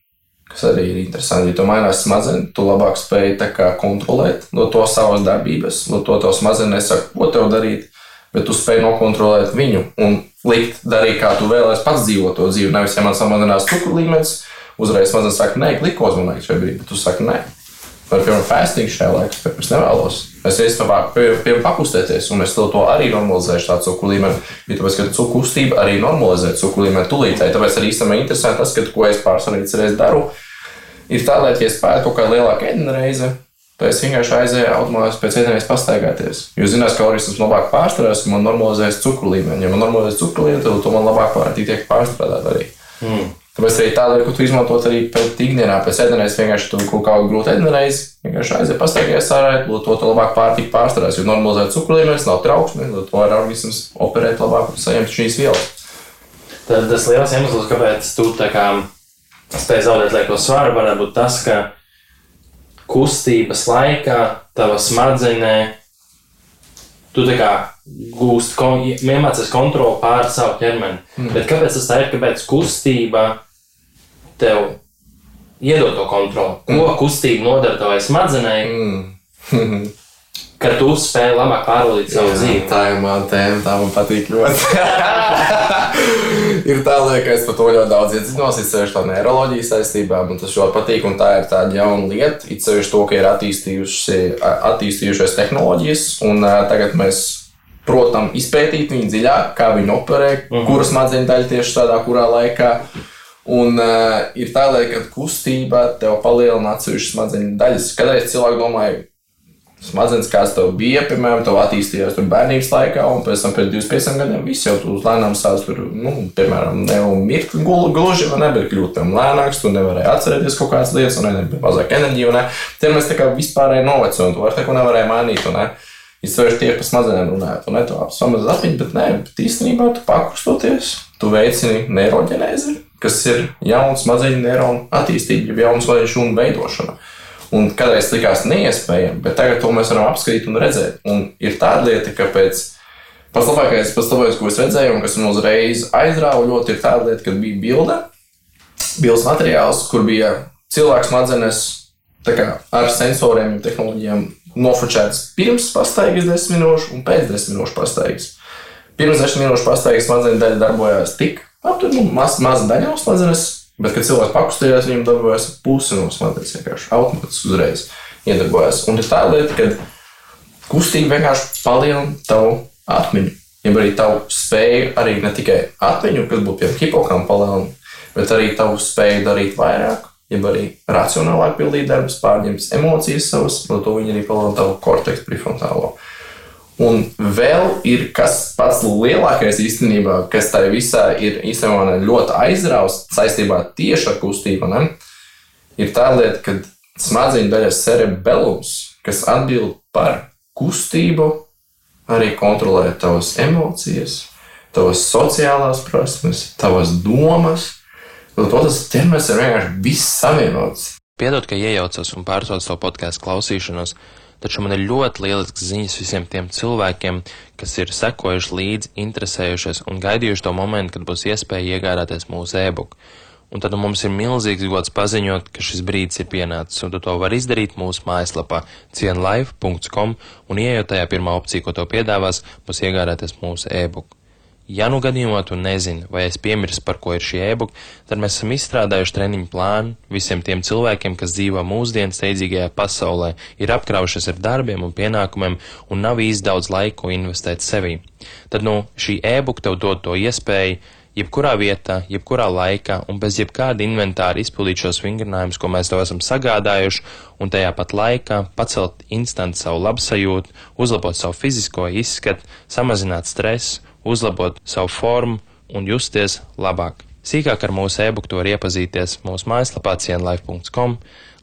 Kas arī ir interesanti, ja tu mainās smadzenes, tu labāk spēj kontrolēt no to savas darbības, no to tavs smadzenes nesaka, ko tev darīt, bet tu spēj nokontrolēt viņu un likt darīt, kā tu vēlēsies pats dzīvot to dzīvi. Nevis, ja man samazinās cukuru līmenis, uzreiz smadzenes saka, nē, glikozi man vajag šajā brīdī, bet tu saki, nē. Vai, piemēram, fasting šajā laikā, es nevēlos. Es īstenībā piemēram pakustēties, un es to arī normalizēšu tādu cukuru līmeni. Jo tāpēc, ka cukuru kustība arī normalizē cukuru līmeni tūlītēji. Tāpēc arī īstenībā interesanti tas, ka, ko es pārsvarīgi reizes daru, ir tā, lai, ja es spētu kaut kādu lielāku ēdienu reizi, tad es vienkārši aizēju automātiski pēc ēdienas pastaigāties. Jo zinās, ka organisms labāk pārstrādās, un man normalizēs cukuru līmeni. Ja man normalizēs cukuru līmeni, tad to man labāk tiek pārstrādāt arī. Mm. Tāpēc arī tāda, ko tu izmantot arī pēc ikdienā, pēc ēdienas, vienkārši tu kaut kādu grūtu ēdienreiz, vienkārši aiziet pastaigāties ārā, to, to, to labāk pārtika pārstrādās, jo normalizēt cukuru līmenis nav trauksme, tad to var organisms operēt labāk un saņemt šīs vielas. Tad tas liels iemesls, kāpēc tu tā kā spēj zaudēt lieko svaru, varētu būt tas, ka kustības laikā tava smadzenē tu tā kā gūst, kon, iemācies kontroli pār savu ķermeni. Mm. Bet kāpēc tas tā ir? Kāpēc kustība tev iedod to kontroli. Ko mm. kustība nodara tavai smadzenei, mm. [LAUGHS] ka tu spēj labāk pārvaldīt savu Jā, dzīvi. Tā ir mana tēma, tā man patīk ļoti. [LAUGHS] ir tā, ka es par to ļoti daudz iedziļinos, it sevišķi tā neiroloģijas saistībā, man tas ļoti patīk, un tā ir tāda jauna lieta, it sevišķi to, ka ir attīstījušies tehnoloģijas, un uh, tagad mēs protams, izpētīt viņu dziļāk, kā viņi operē, uh mhm. -huh. kuras smadzeņu daļa tieši tādā, kurā laikā. Un uh, ir tā, ka kustība tev palielina atsevišķas smadzeņu daļas. Kādreiz cilvēki domāja, smadzenes, kāds tev bija, piemēram, tev attīstījās tur bērnības laikā, un pēc tam pēc 25 gadiem viss jau tur lēnām sāks tur, nu, piemēram, ne jau mirt gluži, vai ne, bet kļūt tam lēnāks, tu nevarēji atcerēties kaut kādas lietas, un nebija mazāk enerģija, un ne. Tie mēs tā kā vispārēji novecojam, tu vairs neko nevarēji mainīt, un ne. Es vairs tieši par smadzenēm runāju, un ne to apsamazināt apziņu, bet nē, bet īstenībā tu pakustoties, tu veicini neiroģenēzi, kas ir jauns smadzeņu neironu attīstība, jau jauns smadzeņu šūnu veidošana. Un kādreiz likās neiespējami, bet tagad to mēs varam apskatīt un redzēt. Un ir tāda lieta, ka pēc pats labākais, pats labākais, ko es redzēju, un kas man uzreiz aizrāva ļoti, ir tāda lieta, kad bija bilde, bildes materiāls, kur bija cilvēks smadzenes ar sensoriem un tehnoloģijām nofočēts pirms pastaigas desmit minūšu un pēc desmit minūšu pastaigas. Pirms desmit minūšu pastaigas smadzenes daļa darbojās tik aptuveni nu, maz, maza daļa no smadzenes, bet, kad cilvēks pakustījās, viņam darbojās pusi no smadzenes vienkārši automātiski uzreiz iedarbojās. Un ir tā lieta, ka kustība vienkārši palielina tavu atmiņu. Ja arī tavu spēju, arī ne tikai atmiņu, kas būtu piemēram hipokampa palielina, bet arī tavu spēju darīt vairāk, jeb arī racionālāk pildīt darbus, pārņemt emocijas savas, no to viņi arī palielina tavu korteksu prefrontālo. Un vēl ir kas pats lielākais īstenībā, kas tai visā ir īstenībā ļoti aizrausts saistībā tieši ar kustību, ne? ir tā lieta, ka smadzeņu daļas cerebellums, kas atbild par kustību, arī kontrolē tavas emocijas, tavas sociālās prasmes, tavas domas, Tad tas ķermenis ir vienkārši viss savienots. Piedod, ka iejaucos un pārtraucu savu podkāstu klausīšanos, taču man ir ļoti lielisks ziņas visiem tiem cilvēkiem, kas ir sekojuši līdzi, interesējušies un gaidījuši to momentu, kad būs iespēja iegādāties mūsu e-book. Un tad mums ir milzīgs gods paziņot, ka šis brīdis ir pienācis, un tu to vari izdarīt mūsu mājaslapā cienlive.com, un ieejot tajā pirmā opcija, ko to piedāvās, būs iegādāties mūsu e-book. Ja nu gadījumā tu nezini, vai es piemirstu, par ko ir šī e-book, tad mēs esam izstrādājuši treniņu plānu visiem tiem cilvēkiem, kas dzīvo mūsdienu steidzīgajā pasaulē, ir apkraujušies ar darbiem un pienākumiem un nav īsti daudz laika, ko investēt sevī. Tad nu šī e-book tev dod to iespēju jebkurā vietā, jebkurā laikā un bez jebkāda inventāra izpildīt šos vingrinājumus, ko mēs tev esam sagādājuši, un tajā pat laikā pacelt instant savu labsajūtu, uzlabot savu fizisko izskatu, samazināt stresu uzlabot savu formu un justies labāk. Sīkāk ar mūsu e-book var iepazīties mūsu mājaslapā cienlife.com.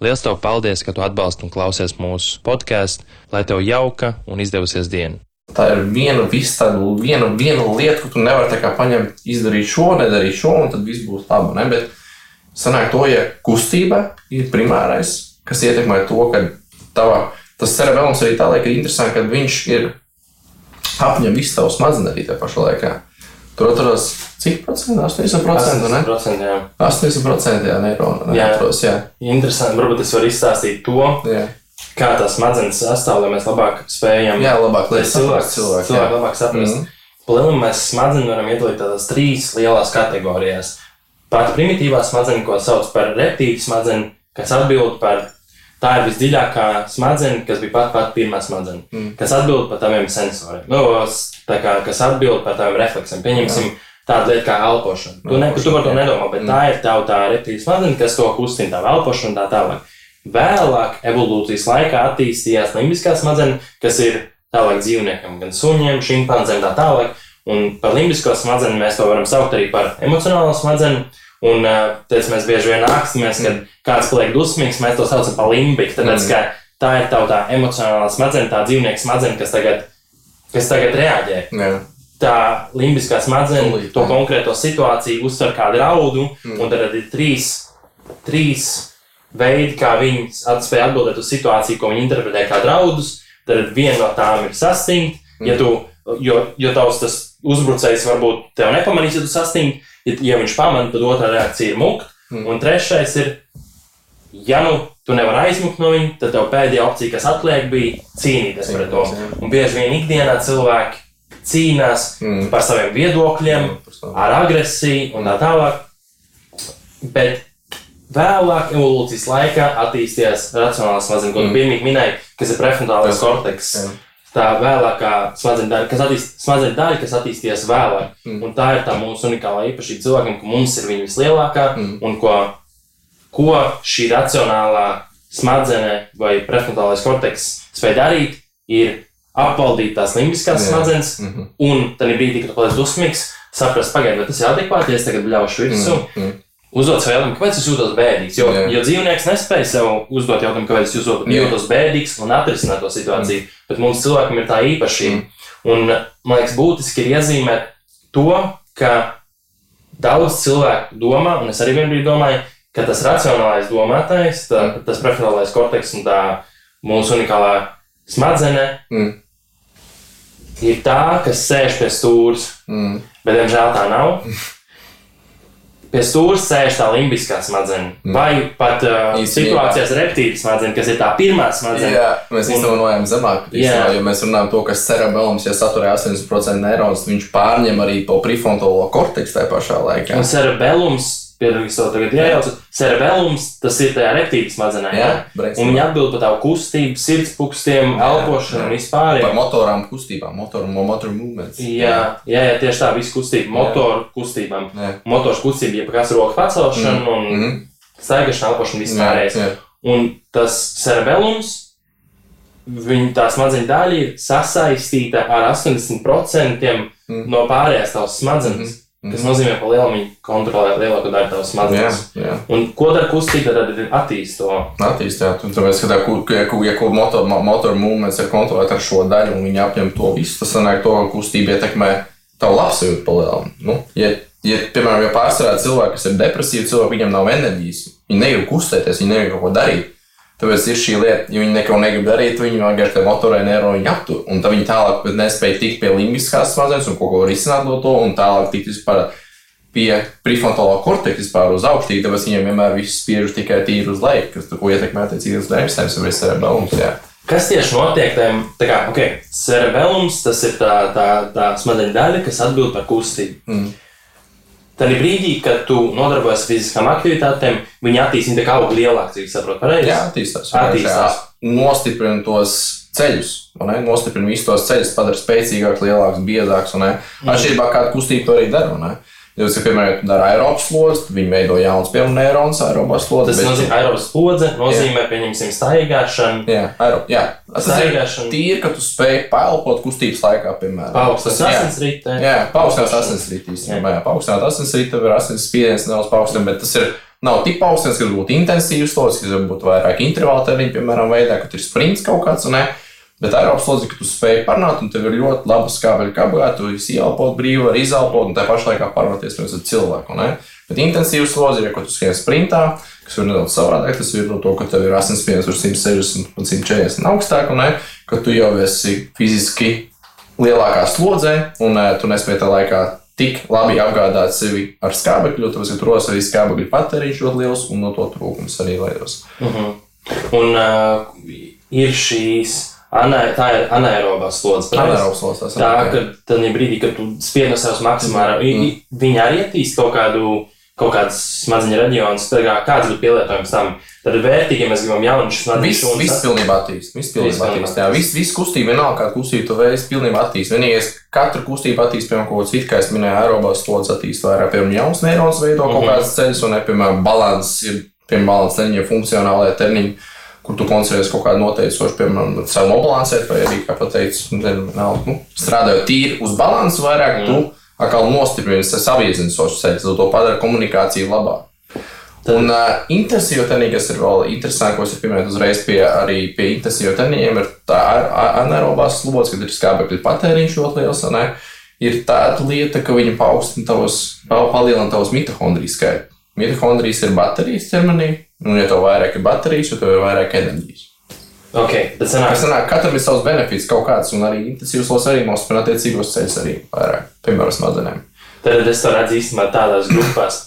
Lielas tev paldies, ka tu atbalsti un klausies mūsu podkāstu, lai tev jauka un izdevusies diena. Tā ir viena, tāda, viena, viena lieta, ko tu nevari paņemt, izdarīt šo, nedarīt šo, un tad viss būs labi. Ne? Bet sanāk to, ja kustība ir primārais, kas ietekmē to, ka tava, tas cerebrālis arī tā liek, ir interesanti, ka viņš ir apņem visu tavu smadzenes arī tajā pašā laikā. Tur atrodas cik procenti? 80%. 80%, jā. 80% jā, neironu. Jā. Atrodas, jā. Interesanti, varbūt es varu izstāstīt to, Jā. kā tās smadzenes sastāv, lai mēs labāk spējam. jā, labāk lai cilvēks, cilvēku jā. labāk saprast. Mhm. Palielinām mēs smadzenes varam iedalīt tādās trīs lielās kategorijās. Pati primitīvā smadzeņa, ko sauc par reptīļu smadzeņu, kas atbild par tā ir visdziļākā smadzeņa, kas bija pat pati pirmā smadzeņa, Mm. kas atbild par taviem sensoriem, nu, kā, kas atbild par taviem refleksiem. Pieņemsim tādu lietu kā elpošana. Tu, ne, tu par to nedomā, bet Mm. tā ir tava tā reptīļu smadzeņa, kas to kustina, tā elpošana un tā tālāk. Vēlāk evolūcijas laikā attīstījās limbiskā smadzeņa, kas ir tālāk dzīvniekam, gan suņiem, šimpanzēm, tā tālāk. Un par limbisko smadzeņu mēs to varam saukt arī par emocionālo smadzeņu. Un tāpēc mēs bieži vien ākstamies, kad kāds paliek dusmīgs, mēs to saucam par limbiku. Tāpēc, Mm. ka tā ir tā, tā emocionālā smadzeņa, tā dzīvnieka smadzeņa, kas tagad, kas tagad reaģē. Jā. Tā limbiskā Tūlīt, to konkrēto situāciju uztver kā draudu, Mm. un tad ir trīs, trīs veidi, kā viņi spēj atbildēt uz situāciju, ko viņi interpretē kā draudus. Tad viena no tām ir sastingt, ja Mm. tu, jo, jo tavs uzbrucējs varbūt tev nepamanīs, ja tu sastingt, ja, viņš pamana, tad otrā reakcija ir mukt. Mm. Un trešais ir, ja nu tu nevari aizmukt no viņa, tad tev pēdējā opcija, kas atliek, bija cīnīties pret to. Un bieži vien ikdienā cilvēki cīnās Mm. par saviem viedokļiem, Jā, par savu. ar agresiju un tā tālāk. Bet vēlāk, evolūcijas laikā, attīstījās racionālās smadzenes, ko tu Mm. minēji, kas ir prefrontālais korteks. jā. Tā vēlākā smadzeņu daļa, kas, attīst, daļa, kas attīstījās vēlāk. Mm. Un tā ir tā mūsu unikālā īpašība cilvēkam, ka mums ir viņa vislielākā Mm. un ko, ko šī racionālā smadzene vai prefrontālais korteks spēj darīt, ir apvaldīt tās limbiskās Jā. smadzenes Mhm. Un tad brīdī, kad tu paliec dusmīgs, saprast, pagaidi, vai tas ir adekvāti, ja es tagad bļaušu virsū. Mm. Mm. Uzdot sev jautājumu, kāpēc es jūtos bēdīgs. Jo, Jā. jo dzīvnieks nespēja sev uzdot jautājumu, kāpēc es jūtos, Jā. jūtos bēdīgs un atrisināt to situāciju. Mm. Bet mums cilvēkam ir tā īpašība. Mm. Un man liekas, būtiski ir iezīmēt to, ka daudz cilvēku domā, un es arī vienbrīd domāju, ka tas racionālais domātais, tā, tas prefrontālais korteks un tā mūsu unikālā smadzenē Mm. ir tā, kas sēž pie stūres. Mm. Bet, diemžēl, tā nav. [LAUGHS] Pie stūra sēž tā limbiskā smadzeņa. Mm. Vai pat uh, situācijās reptīļa smadzeņa, kas ir tā pirmā smadzeņa. Jā, mēs īstenībā nojām zemāk. Jā. īstenībā, Jo mēs runājam to, ka cerebrālis, ja saturē 80% neironus, viņš pārņem arī to prefrontālo korteksu tajā pašā laikā. Un cerebellums, piedodies, to tagad iejaucu, cerebellums, tas ir tajā reptīļa smadzenē. Jā, brainstorm. Un viņi atbild par tavu kustību, sirdspūkstiem, Jā, elpošanu un jā. vispār. Par motorām kustībām, motoru, motoru movements. Jā, jā, jā, tieši tā, visu kustību, motoru kustībām. Jā. Motors kustība, jeb kas roku pacelšana Mm. un Mhm. staigāšana, elpošana vispārējais. Jā, jā. Un tas cerebellums, viņa tā smadzeņu daļa ir sasaistīta ar 80% Mm. no pārējās tavas smadzenes. Mhm. Tas nozīmē, ka liela viņa kontrolē lielāko daļu tavas Jā, smadzenes. jā. Un ko dara kustība, tad ir attīstīta to. Attīstīt, un tāpēc, ka, tā, ja, ja kur motor, mo- motoru movements ir kontrolēta ar šo daļu, un viņi apņem to visu, tas sanāk to, ka kustība ietekmē tavu labsajūtu palielinu. Nu, ja, ja, piemēram, ja pārsvarā cilvēki, kas ir depresīvi, cilvēki, viņiem nav enerģijas, viņi negrib kustēties, viņi negrib kaut ko darīt. Tāpēc ir šī lieta, ja viņi neko negrib darīt, viņi vienkārši tajā motorē neironi aptur. Un tad viņi tālāk nespēja tikt pie limbiskās smadzenes un kaut ko risināt no to, un tālāk tikt vispār pie prefrontālā korteksa vispār uz augšu, tāpēc viņiem vienmēr viss spiež tikai tīri uz leju, kas tur ko ietekmē attiecīgi uz nerviem, vai cerebrālums. Jā. Kas tieši notiek tam, tā kā, ok, cerebellums, tas ir tā, tā, tā smadzeņu daļa, kas atbild par kustību. Mm. Tad brīdī, kad tu nodarbojies ar fiziskām aktivitātēm, viņi attīstās, tā kā auga lielāks, cik saprotu, pareizi? Jā, attīstās. Attīstās. Nostiprina tos ceļus, nostiprina visus tos ceļus, padara spēcīgākus, lielākus, biezākus. ne? Atšķirībā kāda kustība to arī dara. Jūs, piemēram, dari aerobas slodzi, viņi veido jaunas, piemēram, neironas aerobas slodzes. Tas nozīmē, ka aerobas slodze nozīmē, pieņemsim, staigāšanu, Jā, aerob, jā. Tas ir Staigāšana. tīri, ka tu spēj paelpot kustības laikā, piemēram. paaugstināt jā. asinsrite. Jā, paaugstināt īstenībā. Jā, paaugstināt asinsrītu, var asins spiediens nedaudz paaugstināt, bet tas ir. Nav tik augsts, ka būtu intensīvs slodzes, kas varbūt vairāk intervāla termiņu, piemēram, veidā, kad ir sprints kaut kāds. un Ne? Bet aerobas slodzi, ka tu spēj parunāt, un tev ir ļoti laba skābeļa kabelē, tu esi ieelpot brīvi, var izelpot, un tā pašā laikā parunāties ar cilvēku. Ne? Bet intensīvs ir, ja tu skrien sprintā, kas ir nedaudz savādāk. Tas ir no to, ka tev ir asinsspiediens uz 160 un 140 augstāk, un ne? ka tu jau esi fiziski lielākā slodzē, un uh, tu nespēji tajā laikā tik labi apgādāt sevi ar skābekļu, tāpēc, ka tur arī skābekļa patēriņš ļoti liels, un no to trūkums arī veidos. Un uh, ir šīs, anē, tā ir anaerobās slodzes. pareizi? Anaerobas slodzes, tas ir, Tā, ka tad brīdī, kad tu spied no savas maksimāli, mm. viņi arī attīst kaut kādu. Kaut kādas smadzeņu reģionas, tā kā kāds būtu pielietojums tam. Tad ir vērtīgi, ja mēs gribam jaunu smadzeņu Viss, viss pilnībā attīstās. Viss pilnībā attīstās. Jā, viss, viss kustība vienalga, kāda kustība tu veids, pilnībā attīstās. Vienīgais, katru kustību attīstās, piemēram, kaut kāds it kā es minēju, aerobās slodzes attīstās vairāk, piemēram, jauns neirons veido kaut Mhm. kādas ceļus, un, piemēram, balans ir, piemēram, balans termiņi, funkcionālajie termiņi, kur tu koncentrējies kaut kādā noteicoša, piemēram, savu nobalansēt, vai arī, kā pateicu, nezinu, nav, nu, strādājot tīri uz balansu vairāk, Mhm. tu atkal nostiprini saviezinošus ceļus, tad to padara komunikāciju labāk. Un uh, intensīva tehnika, kas ir vēl interesanta, ko es pieminēju uzreiz pie, arī pie intensīva tehnikām, ir tā anaerobās slodzes, kad ir skābekļa patēriņš ļoti liels. ne? Ir tāda lieta, ka viņi paaugstina tavus, pa- palielina tavus mitohondriju skaitu. Mitohondrijas ir baterijas ķermenī, un, ja tev vairāk ir baterijas, jo tev ir vairāk enerģijas. Ok, tad sanāk, Tas sanāk, katram ir savs benefits kaut kāds, un arī intensīvs arī nospēlē attiecīgos ceļus arī vairāk, piemēram, smadzenēm. tad es to redzu īstenībā tādās grupās.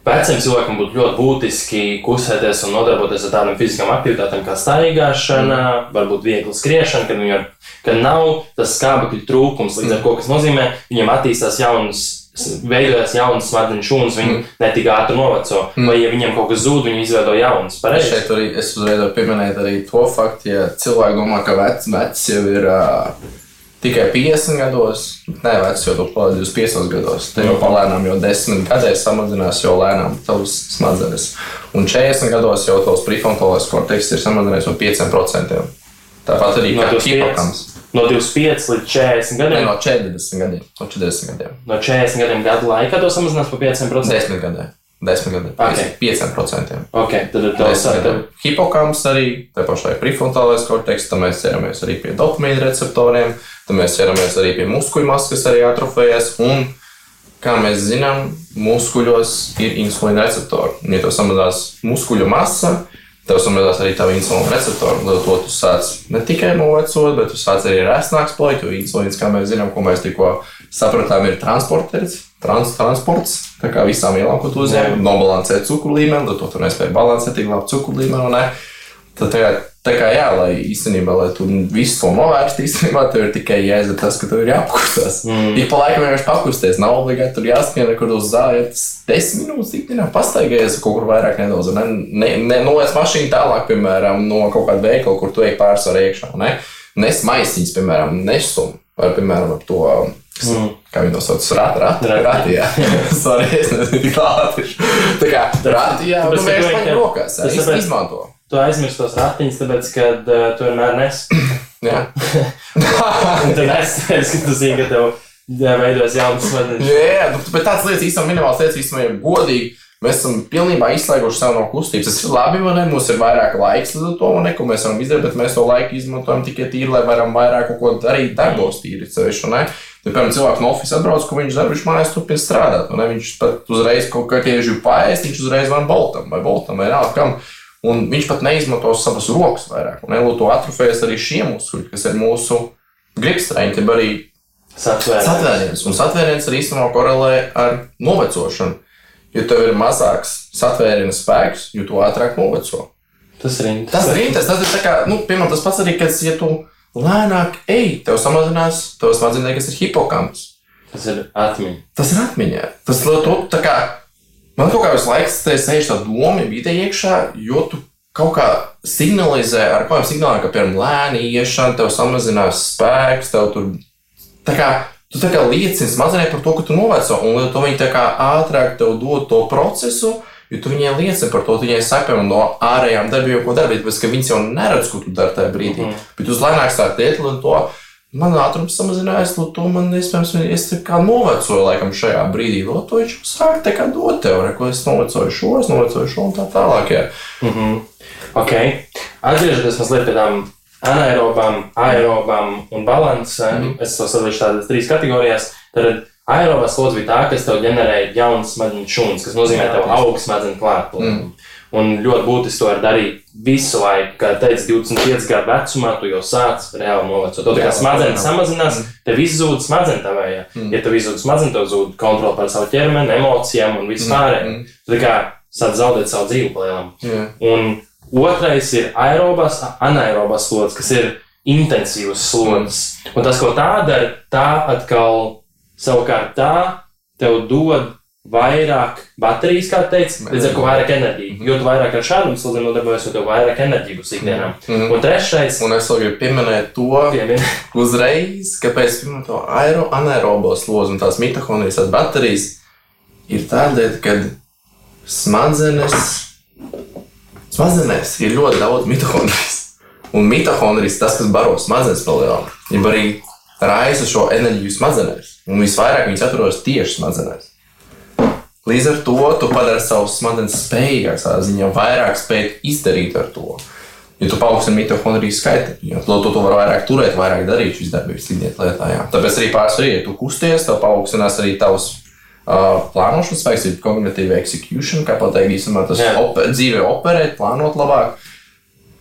Veciem cilvēkiem būtu ļoti būtiski kustēties un nodarboties ar tādām fiziskām aktivitātēm kā staigāšana, mm. varbūt viegla skriešana, kad, viņam, kad nav tas skābekļa trūkums, līdz ar to, kas nozīmē, viņiem attīstās jaunas, veidojas jaunas smadzeņu šūnas, viņi mm. netik ātri noveco. Mm. Vai, ja viņiem kaut kas zūd, viņi izveido jaunas. Es Pareizi? šeit arī es uzreiz varu pieminēt arī to faktu, ja cilvēki domā, ka vecs, vecs jau ir uh, tikai 50 gados, nē, vecs jau to paliek 25 gados. Te jau palēnām, jau 10 gadēs samazinās, jau lēnām tavs smadzenes. Un 40 gados jau tavs prefrontālais korteks ir samazinājies no 5%. Tāpat arī No kā 25 hipokams. No 25 līdz 40 Ne, gadiem. no 40 gadiem. No 40 gadiem. No 40 gadiem gadu laikā to samazinās par 5%. 10 gadiem. 10 gadiem. Ok. 5%. Ok, tad ir ir hipokams arī, tā pašai prefrontālais korteks, tad mēs ķeramies arī pie dopamīna receptoriem, tad mēs ķeramies arī pie muskuļu masas, kas arī atrofējas. Un, kā mēs zinām, muskuļos ir insulīna receptori. Ja tev samazinās muskuļu masa, tev samazinās arī tā insulīna receptori. Līdz ar to tu sāc ne tikai novecot, bet tu sāc arī resnāks palikt, jo insulīns, kā mēs zinām, ko mēs tikko sapratām, ir transporters. Trans, transports, tā kā visām vielām, ko tu uzņem, nobalansē cukuru līmeni, tad to tu nespēji balansēt tik labi cukuru līmeni. Tad tā kā, tā kā jā, lai īstenībā, lai tu visu to novērstu, īstenībā tev ir tikai jāizdara tas, ka tev ir jāapkustās. Mm. Ik pa laikam vienkārši pakusties, nav obligāti tur jāskrien, kur uz zāles. Desmit minūtes ikdienā pastaigājies kaut kur vairāk nedaudz. Ne, ne, ne noliec mašīnu tālāk, piemēram, no kaut kāda veikala, kur tu ej pārsvarā iekšā. Ne? Nes maisiņas, piemēram, nesum. Vai, piemēram, ar to, mm. kā viņi to sauc, rati, rati, Rati. jā. [LAUGHS] Sorry, es nezinu, tik latviešu. Tā kā rati, jā, vienkārši tu paņem rokās, jā, izmanto. Tu aizmirsti tos ratiņus, tāpēc, ka uh, tu vienmēr nes. [COUGHS] Jā. Un tu nesties, ka tu zini, ka tev veidojas jaunas smadzenes. Jā, jā, nu, bet tāds lietas īstenībā minimāls lietas īstenībā ir godīgi. Mēs esam pilnībā izslēguši sev no kustības. Tas ir labi, vai ne? Mums ir vairāk laiks līdz ar to, vai ne, ko mēs varam izdarīt, bet mēs to laiku izmantojam tikai tīri, lai varam vairāk kaut ko darīt darbos tīri ceļš. Tad, piemēram, cilvēks no oficiāla atbrauc, ko viņš viņš mājās turpina strādāt. Viņš pat uzreiz kaut kā tieši pāriest, viņš uzreiz van boltam vai boltam vai nav kam. Un viņš pat neizmanto savas rokas vairāk. Un Elu to atrofējas arī šie muskuļi, kas ir mūsu gribstrēņi, tad arī Satvēr. Satvēriens. Un satvēriens arī īstenībā korelē ar novecošanu. Jo tev ir mazāks satvēriena spēks, jo tu ātrāk noveco. Tas ir Tas interesanti. ir interesanti. Tas ir kā, nu, piemēram, tas pats arī, kad, ja tu lēnāk ej, tev samazinās, tev smadzenē, kas ir hipokamps. Tas ir atmiņa. Tas ir atmiņā. Tas to, tā kā, man kaut kā visu laiku sēž tā doma vidē iekšā, jo tu kaut kā signalizē ar kaut kādiem signāliem, ka, piemēram, lēni iešana, tev samazinās spēks, tev tur, tā kā, tu tā kā liecini smadzenē par to, ka tu noveco, un līdz ar to viņi tā kā ātrāk tev dod to procesu, jo tu viņai liecini par to, tu viņai saki, no ārējām darbībām, ko darīt, bet viņas jau neredz, ko tu dari tajā brīdī. Mm -hmm. Bet uz lēnāk sāk iet, līdz to man ātrums samazinājās, līdz to man, iespējams, es kā novecoju laikam šajā brīdī, līdz to viņš sāk tā kā dot tev, re, ko es novecoju šo, es novecoju šo un tā tālāk. Jā. Ok. Atgriežoties mazliet pie tām anaerobām, aerobām un balansam, mm -hmm. es to sadalīšu tādās trīs kategorijās. Tad aerobā slodze bija tā, kas tev ģenerēja jaunas smadzeņu šūnas, kas nozīmē, tev aug smadzeņu klātbūtne. Mm. Un ļoti būtiski to var darīt visu laiku. Kā teicu, 25 gadu vecumā tu jau sāc reāli novecot. Tā kā smadzenes samazinās, tev izzūd smadzenes tavējā. Mm. Ja tev izzūd smadzenes, tev zūd kontrole pār savu ķermeni, emocijām un visu pārējo. mm. Tu tā kā sāc zaudēt savu dzīvi palielam. Jā. Un otrais ir aerobās, anaerobās slodzes, kas ir intensīvas slodzes. Un tas, ko tā dara, tā atkal savukārt tā tev dod vairāk baterijas, kā teicu, līdz ar to vairāk enerģijas. Jo tu vairāk ar šādām slodzēm nodarbojies, jo vairāk enerģijas būs ikdienā. Mhm. Un trešais, Un es vēl gribu pieminēt to, piemēram, [LAUGHS] uzreiz, kāpēc pirmā to aero, anaerobo slodzi un tās mitohondrijas, tās baterijas ir tādēļ, ka smadzenes, smadzenēs ir ļoti daudz mitohondrijas. Un mitohondrijas tas, kas baro smadzenes palielināt, jau arī raisa šo enerģiju smadzenēs. Un visvairāk viņas atrodas tieši smadzenēs. Līdz ar to tu padari savus smadzenes spējīgākas, tādā ziņā vairāk spēt izdarīt ar to. Ja tu paaugstini mitohondriju skaitu, jo to, to, to var vairāk turēt, vairāk darīt šīs darbības ikdienas lietā. Jā. Tāpēc arī pārsvarā, ja tu kusties, tev paaugstinās arī tavs uh, plānošanas spēks, ir kognitīva execution, kā pateikt, īstenībā tas oper, dzīvē operēt, plānot labāk.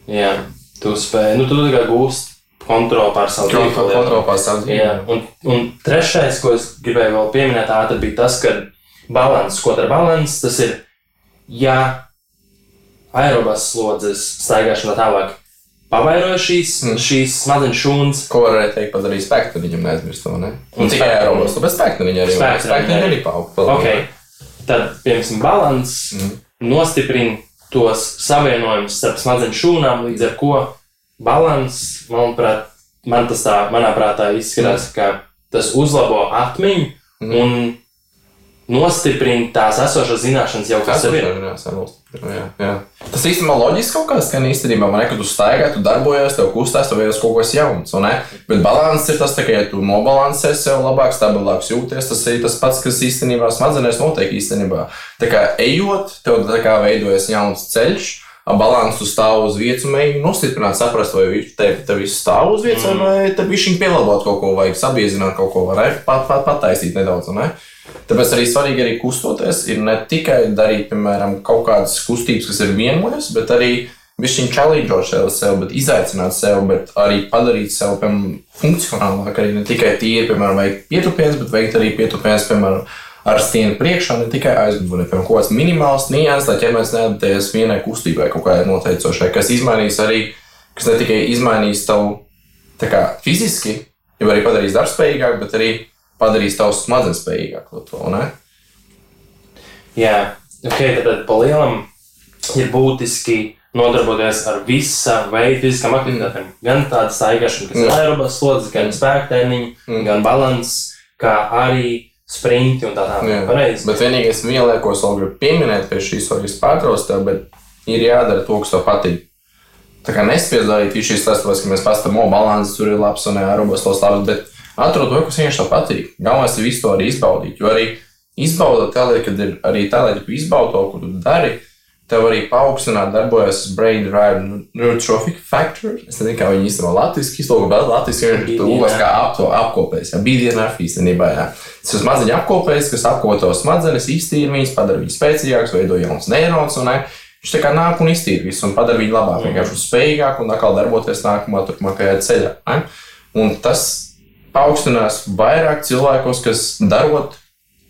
jā, tu spēj, nu tu tā kā gūst kontroli pār savu dzīvi. Kontrolēt pār savu dzīvi. Jā, un, un trešais, ko es gribēju vēl pieminēt, ātri bija tas, ka balans, ko ar balansu, tas ir, ja aerobās slodzes staigāšana tālāk pavairoja šīs, mm. šīs smadzeņu šūnas, Ko varēja teikt, padarīt spēku, viņam neaizmirst to. Ne? Un tikai spēku- aerobos, bet spēku viņa arī Spēku spēku viņa viņa arī. arī paaug. okay. tad, piemēram, balans mm. nostiprina tos savienojumus starp smadzeņu šūnām, līdz ar ko balans, manuprāt, man tas tā, manā prātā izskatās, ka tas uzlabo atmiņu Mm. un nostiprina tās esošās zināšanas jau kas ir jā, jā. Tas īstenībā loģiski kaut kāds skan īstenībā. Man liekas, ka tu staigā, tu darbojies, tev kustās, tev ir kaut kas jauns. Bet balans ir tas, ka, ja tu nobalansē sev labāk, stabilāk jūties, tas ir tas pats, kas īstenībā smadzenēs notiek īstenībā. Tā kā ejot, tev tā kā veidojas jauns ceļš. Balansu stāv uz vietas, un mēģina nostiprināt, saprast, vai viņš te, te viss stāv uz vietas, mm. vai viņš pielāgot kaut ko, vai sabiezināt kaut ko, vai pat, pat, pataisīt nedaudz. Ne? Tāpēc arī svarīgi arī kustoties, ir ne tikai darīt, piemēram, kaut kādas kustības, kas ir vienojas, bet arī viņa challenge sev, sev, bet izaicināt sev, bet arī padarīt sev, piemēram, funkcionālāk. Arī ne tikai tīri, piemēram, veikt pietupienas, bet veikt arī pietupienas, piemēram, ar stieni priekšā, ne tikai aizmugurē. Piemēram, kaut kāds minimāls nianses, lai ķermenis neadaptējas vienai kustībai, kaut kādai noteicošai, kas izmainīs arī, kas ne tikai izmainīs tavu kā, fiziski, jau arī padarīs darbspējīgāk, bet arī padarīs tavu smadzenes spējīgāk to, ne? Jā, ok, tad pa lielam ir būtiski nodarboties ar visa veida fiziskām aktivitātēm. Gan tāda staigāšana, kas ir Mm. aerobas slodzes, gan spēka tēniņi, Mm. gan balans, kā arī sprinti un tā Jā. tālāk. Pareizi. Bet vienīgais, viena lieta, ko es vēl gribu pieminēt pie šīs soļas pārtrauc tev, bet ir jādara to, kas tev patīk. Tā kā nespiedz darīt visu šīs tāpēc, ka mēs pastāvam, o, balans tur ir labs un aerobas tos labs, bet atrod to, kas tev patīk. Galvenais ir visu to arī izbaudīt, jo arī izbaudot tādēļ, kad ir arī tādēļ, ka izbaudi to, ko tu dari, tev arī paaugstināt darbojas brain drive neurotrophic factor. Es nezinu, kā viņi īstenībā latviešu iztulko, bet latviešu ir tūlēs kā ap to apkopējis. Jā, BDNF īstenībā, jā. Tas ir smadziņu apkopējis, kas apkopo to smadzenes, iztīra viņas, padara viņas spēcīgākas, veido jaunas neironas, un ne, viņš tā kā nāk un iztīra visu un padara viņu labāk, vienkārši spējīgāk un atkal darboties nākamā turpmākajā ceļā. Ne? Un tas paaugstinās vairāk cilvēkos, kas darot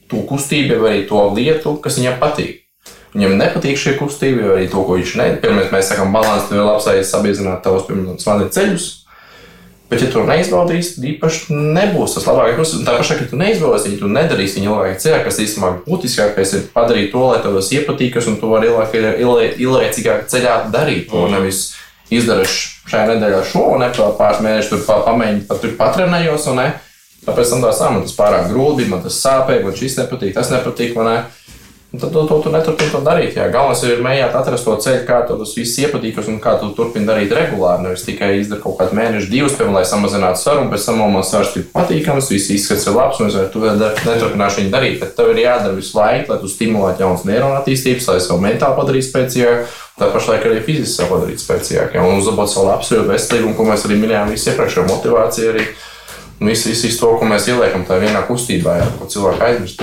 to kustību vai to lietu, kas viņam patīk. viņam nepatīk šī kustība, jo arī to, ko viņš nedara. Pirmā, mēs sakām, balanss, tev ir labs aiz sabiedrināt tavus, piemēram, smadzenes ceļus. Bet, ja tu neizbaudīsi, tad īpaši nebūs tas labākais. Tā pašā, ka tu neizbaudīsi, ja tu nedarīsi viņa ilgāk ceļā, kas īstenībā būtiskākais ir padarīt to, lai tev tas iepatīkas un to var ilgāk, ilgākā ceļā darīt. To Mm. nevis izdarīšu šajā nedēļā šo, un ne pāris mēnešus tur pa- pamēģinu, pat tur patrenējos, ne. Tāpēc tam tā sā, man tas pārāk grūti, man tas sāpēja, man šis nepatīk, tas nepatīk. Ne? Un tad to, to tu neturpini to darīt. Jā. Galvenais ir mēģināt atrast to ceļu, kā tev tas viss iepatīkas un kā tu turpini darīt regulāri. Nevis tikai izdarīt kaut kādu mēnešu, divus, piemēram, lai samazinātu un pēc tam man svars ir patīkams, viss izskats ir labs, un es varu to neturpināšu viņu darīt. Bet tev ir jādara visu laiku, lai tu stimulētu jaunas neironu attīstības, lai savu mentāli padarītu spēcīgāku, tā pašā laikā arī fiziski sev padarītu spēcīgāku. Jā. Un uzlabot savu labsajūtu, veselību, un ko mēs arī minējām, visu iepriekšējo motivāciju. Arī. Viss, viss, to, ko mēs ieliekam tajā vienā kustībā, jā, ko cilvēki aizmirst.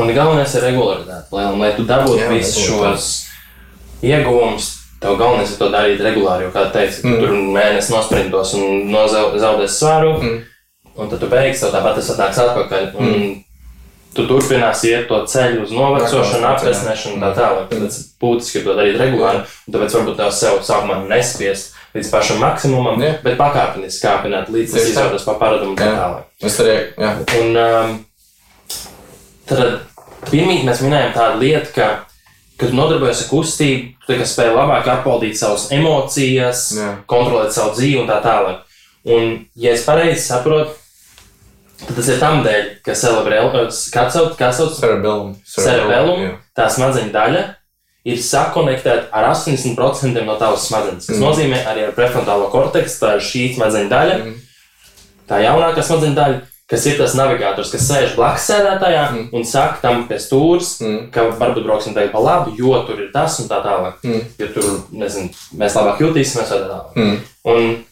Un galvenais ir regularitāte. Lai, lai tu dabūtu visus šos ieguvumus, tev galvenais ir to darīt regulāri. Jo, kā teici, mm. tur mēnesis nosprintos un nozaudēs svaru, mm. un tad tu beigsi, tev tāpat tas atnāks atpakaļ. Un mm. Tu turpināsi iet to ceļu uz novecošanu, un tā tālāk. Tāpēc būtiski ir to darīt regulāri. un Tāpēc varbūt tev sev sākumā nespiest līdz pašam maksimumam, Jā. bet pakāpeniski kāpināt līdz tas izrādās par paradumu un tā tālāk. Es arī, jā, Un um, tad pirmīt mēs minējām tādu lietu, ka, kad tu nodarbojies ar kustību, tu spēj labāk apvaldīt savas emocijas, Jā. kontrolēt savu dzīvi un tā tālāk. Un, ja es pareizi saprotu, tas ir tam dēļ, ka sauc, cerebellum. tā smadzeņu daļa, ir sakonektēta ar 80% no tavas smadzenes. Tas Mm. nozīmē arī ar prefrontālo korteksu, tā ir šī smadzeņu daļa, Mm. tā jaunākā smadzeņu daļa, kas ir tas navigators, kas sēž blakus sēdētājā Mm. un saka tam pie stūres, Mm. ka varbūt brauksim tagad pa labi, jo tur ir tas un tā tālāk. Mm. Jo tur, nezinu, mēs labāk jutīsimies vai tā tālāk. Mm. Un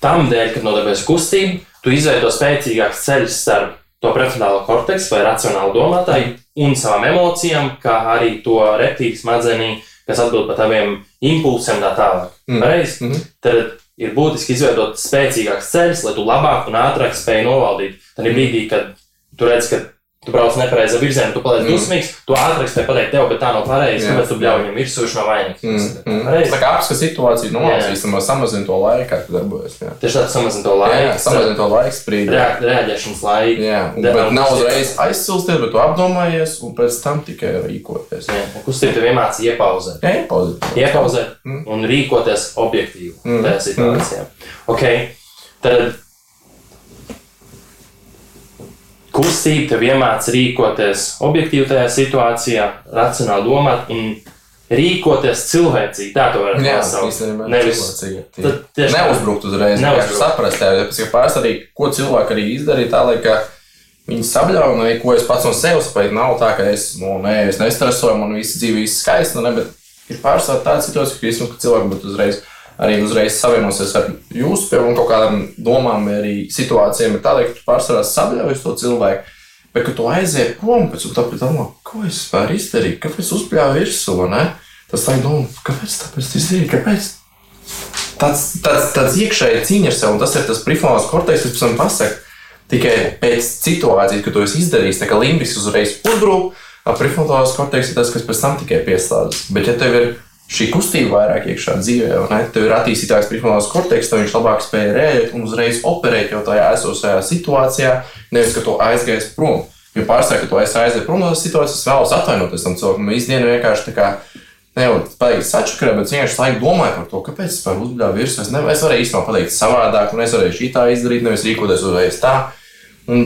tam dēļ, kad nodarbojas kustība, tu izveido spēcīgākus ceļus starp to prefrontālo korteksu vai racionālu domātāju un savām emocijām, kā arī to reptīļu smadzenī, kas atbild par taviem impulsiem tā tālāk. Mm. Pareizi? Mhm. Tad ir būtiski izveidot spēcīgākus ceļus, lai tu labāk un ātrāk spēj novaldīt. Tad Mm. brīdī, kad tu redz, ka tu brauc nepareizā virzienā, tu paliec Mm. mm. dusmīgs, tu ātrāk spēj pateikt tev, bet tā nav pareizi, tāpēc tu bļauj viņam virsū, viņš nav vainīgs. Mm. Mm. Tā kā apskata situāciju, nu, Jā. īstenībā samazina to laiku, kā tu darbojies. Jā, Tieši tāds samazina to laiku. samazina to laiku sprīdi. Reaģēšanas laiku. Jā, un, bet nav uzreiz aizsilsties, bet tu apdomājies un pēc tam tikai rīkoties. Jā, kustība tev iemācīja iepauzēt. Jā, pozitīvi. Iepauzēt Mm. un rīkoties objektīvi Mm. tajā situācijā. Okay. Tad kustība tev iemācīja rīkoties objektīvi tajā situācijā, racionāli domāt un rīkoties cilvēcīgi. Tā to var nosaukt. Nevis tieši. Neuzbrukt uzreiz. Neuzbrukt. Saprast, pāris arī, ko cilvēki arī izdarīja tā, lai ka viņi sabļauj, un arī, ko es pats no sevis spēju. Nav tā, ka es, nu, nē, es nestresoju, man viss dzīve viss skaisti, nu, bet ir pāris tāda situācija, ka, ka cilvēki būtu uzreiz. Arī uzreiz savienosies ar jūsu piemēram, kaut kādām domām, arī situācijām, tāda, ka tu pārsvarā sabļaujies to cilvēku, bet, kad tu aizies prom, pēc tam tu domā, ko es vispār izdarīju, kāpēc uzpļāvu virsū? Tas tā ir doma, kāpēc tāpēc tu izdarīji, kāpēc? tāds, tāds, tāds iekšēji cīņa ar sevi, un tas ir tas prefrontālais korteks, kas pēc tam pasaka. Tikai pēc situācijas, kad to esi izdarījis, tā kā limbis uzreiz uzbrūk, prefrontālais korteks ir tas, kas pēc tam tikai pieslēdzas. Bet, ja tev ir šī kustība vairāk iekšā dzīvē, tev ir attīstītāks prefrontālais korteks, tad viņš labāk spēj rēģēt un uzreiz operēt jau tajā esošajā situācijā, nevis ka tu aizgājies prom. Jo pārsvarā, ka tu aizies prom no situācijas, vēlos atvainoties tam cilvēkam. Mēs ikdienā vienkārši tā kā ne jau pateikt sačakarē, bet vienkārši laiku domāju par to, kāpēc es varu uzbļāvīt virsū. Es, ne, es varēju īstenībā pateikt savādāk, un es varēju šī tā izdarīt, nevis rīkoties uzreiz tā. Un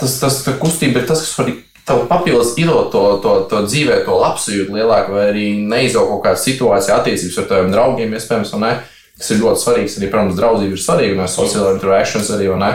tas, tas tā kustība ir tas, kas var tev papildus iedot to, to, to dzīvē, to labsajūtu lielāku, vai arī neizaugt kaut kādā situācijā, attiecības ar taviem draugiem, iespējams, un ne. Tas ir ļoti svarīgs. Arī, protams, draudzība ir svarīga, un sociālā interakcijas arī, un ne.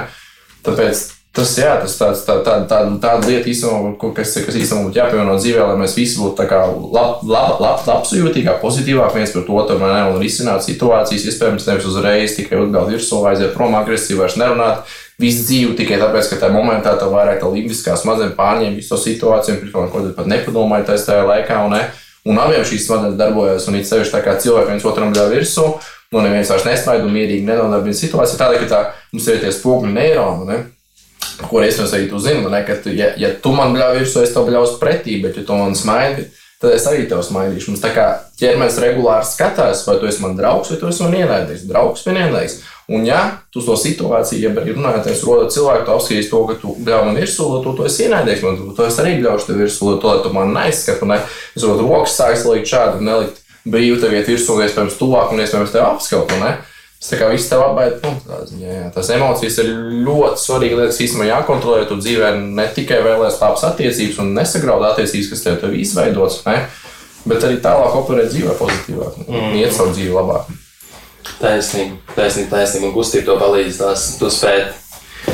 Tāpēc Tas, jā, tas tāds, tā, tā, tā, tāda lieta, īstenībā, kas, kas īstenībā būtu jāpievieno dzīvē, lai mēs visi būtu tā kā lab, lab, lab, labsajūtīgāk, pozitīvāk viens pret otru ne, un risināt situācijas, iespējams, nevis uzreiz tikai uzgāzt virsū, aiziet prom agresīvi, vairs nerunāt visu dzīvi tikai tāpēc, ka tajā momentā tev vairāk tā limbiskā smadzenes pārņem visu to situāciju, un par ko tu pat nepadomāji tajā tajā laikā, un, ne, un abiem šīs smadzenes darbojas, un it sevišķi tā kā cilvēki viens otram ļauj virsū, nu neviens vairs nesmaida un mierīgi nenodarbina situāciju, tādēļ, ka tā mums ir tie spoguļu neironi, ne? Ko iespējams arī tu zini, ne, ka, tu, ja, ja tu man bļauj virsū, es tev bļaušu pretī, bet, ja tu man smaidi, tad es arī tev smaidīšu. Mums tā kā ķermenis regulāri skatās, vai tu esi man draugs, vai tu esi man ienaidnieks. Draugs vai ienaidnieks. Un, ja tu to situāciju, ja arī runājoties, roda cilvēku, tu apskatīs to, ka tu bļauj man virsū, tad tu, tu esi ienaidnieks, man tu, tu esi arī bļauš tev virsū, to, lai tu man neizskatu, ne, es varu rokas sākt likt šādi, nelikt brīvi tev iet virsū, un iespējams tuvāk, un iespējams tev apskautu, ne. Tas kā viss tev apbaida, nu, tā ziņā, jā. Tas emocijas ir ļoti svarīgi lietas, kas īstenībā jākontrolē, tu dzīvē ne tikai vēlēs labas attiecības un nesagraud attiecības, kas tev, tev izveidots, ne, bet arī tālāk operēt dzīvē pozitīvāk, mm. iet savu dzīvi labāk. Taisnība, taisnība, taisnība. Un kustība to palīdz. Tās, to spēt,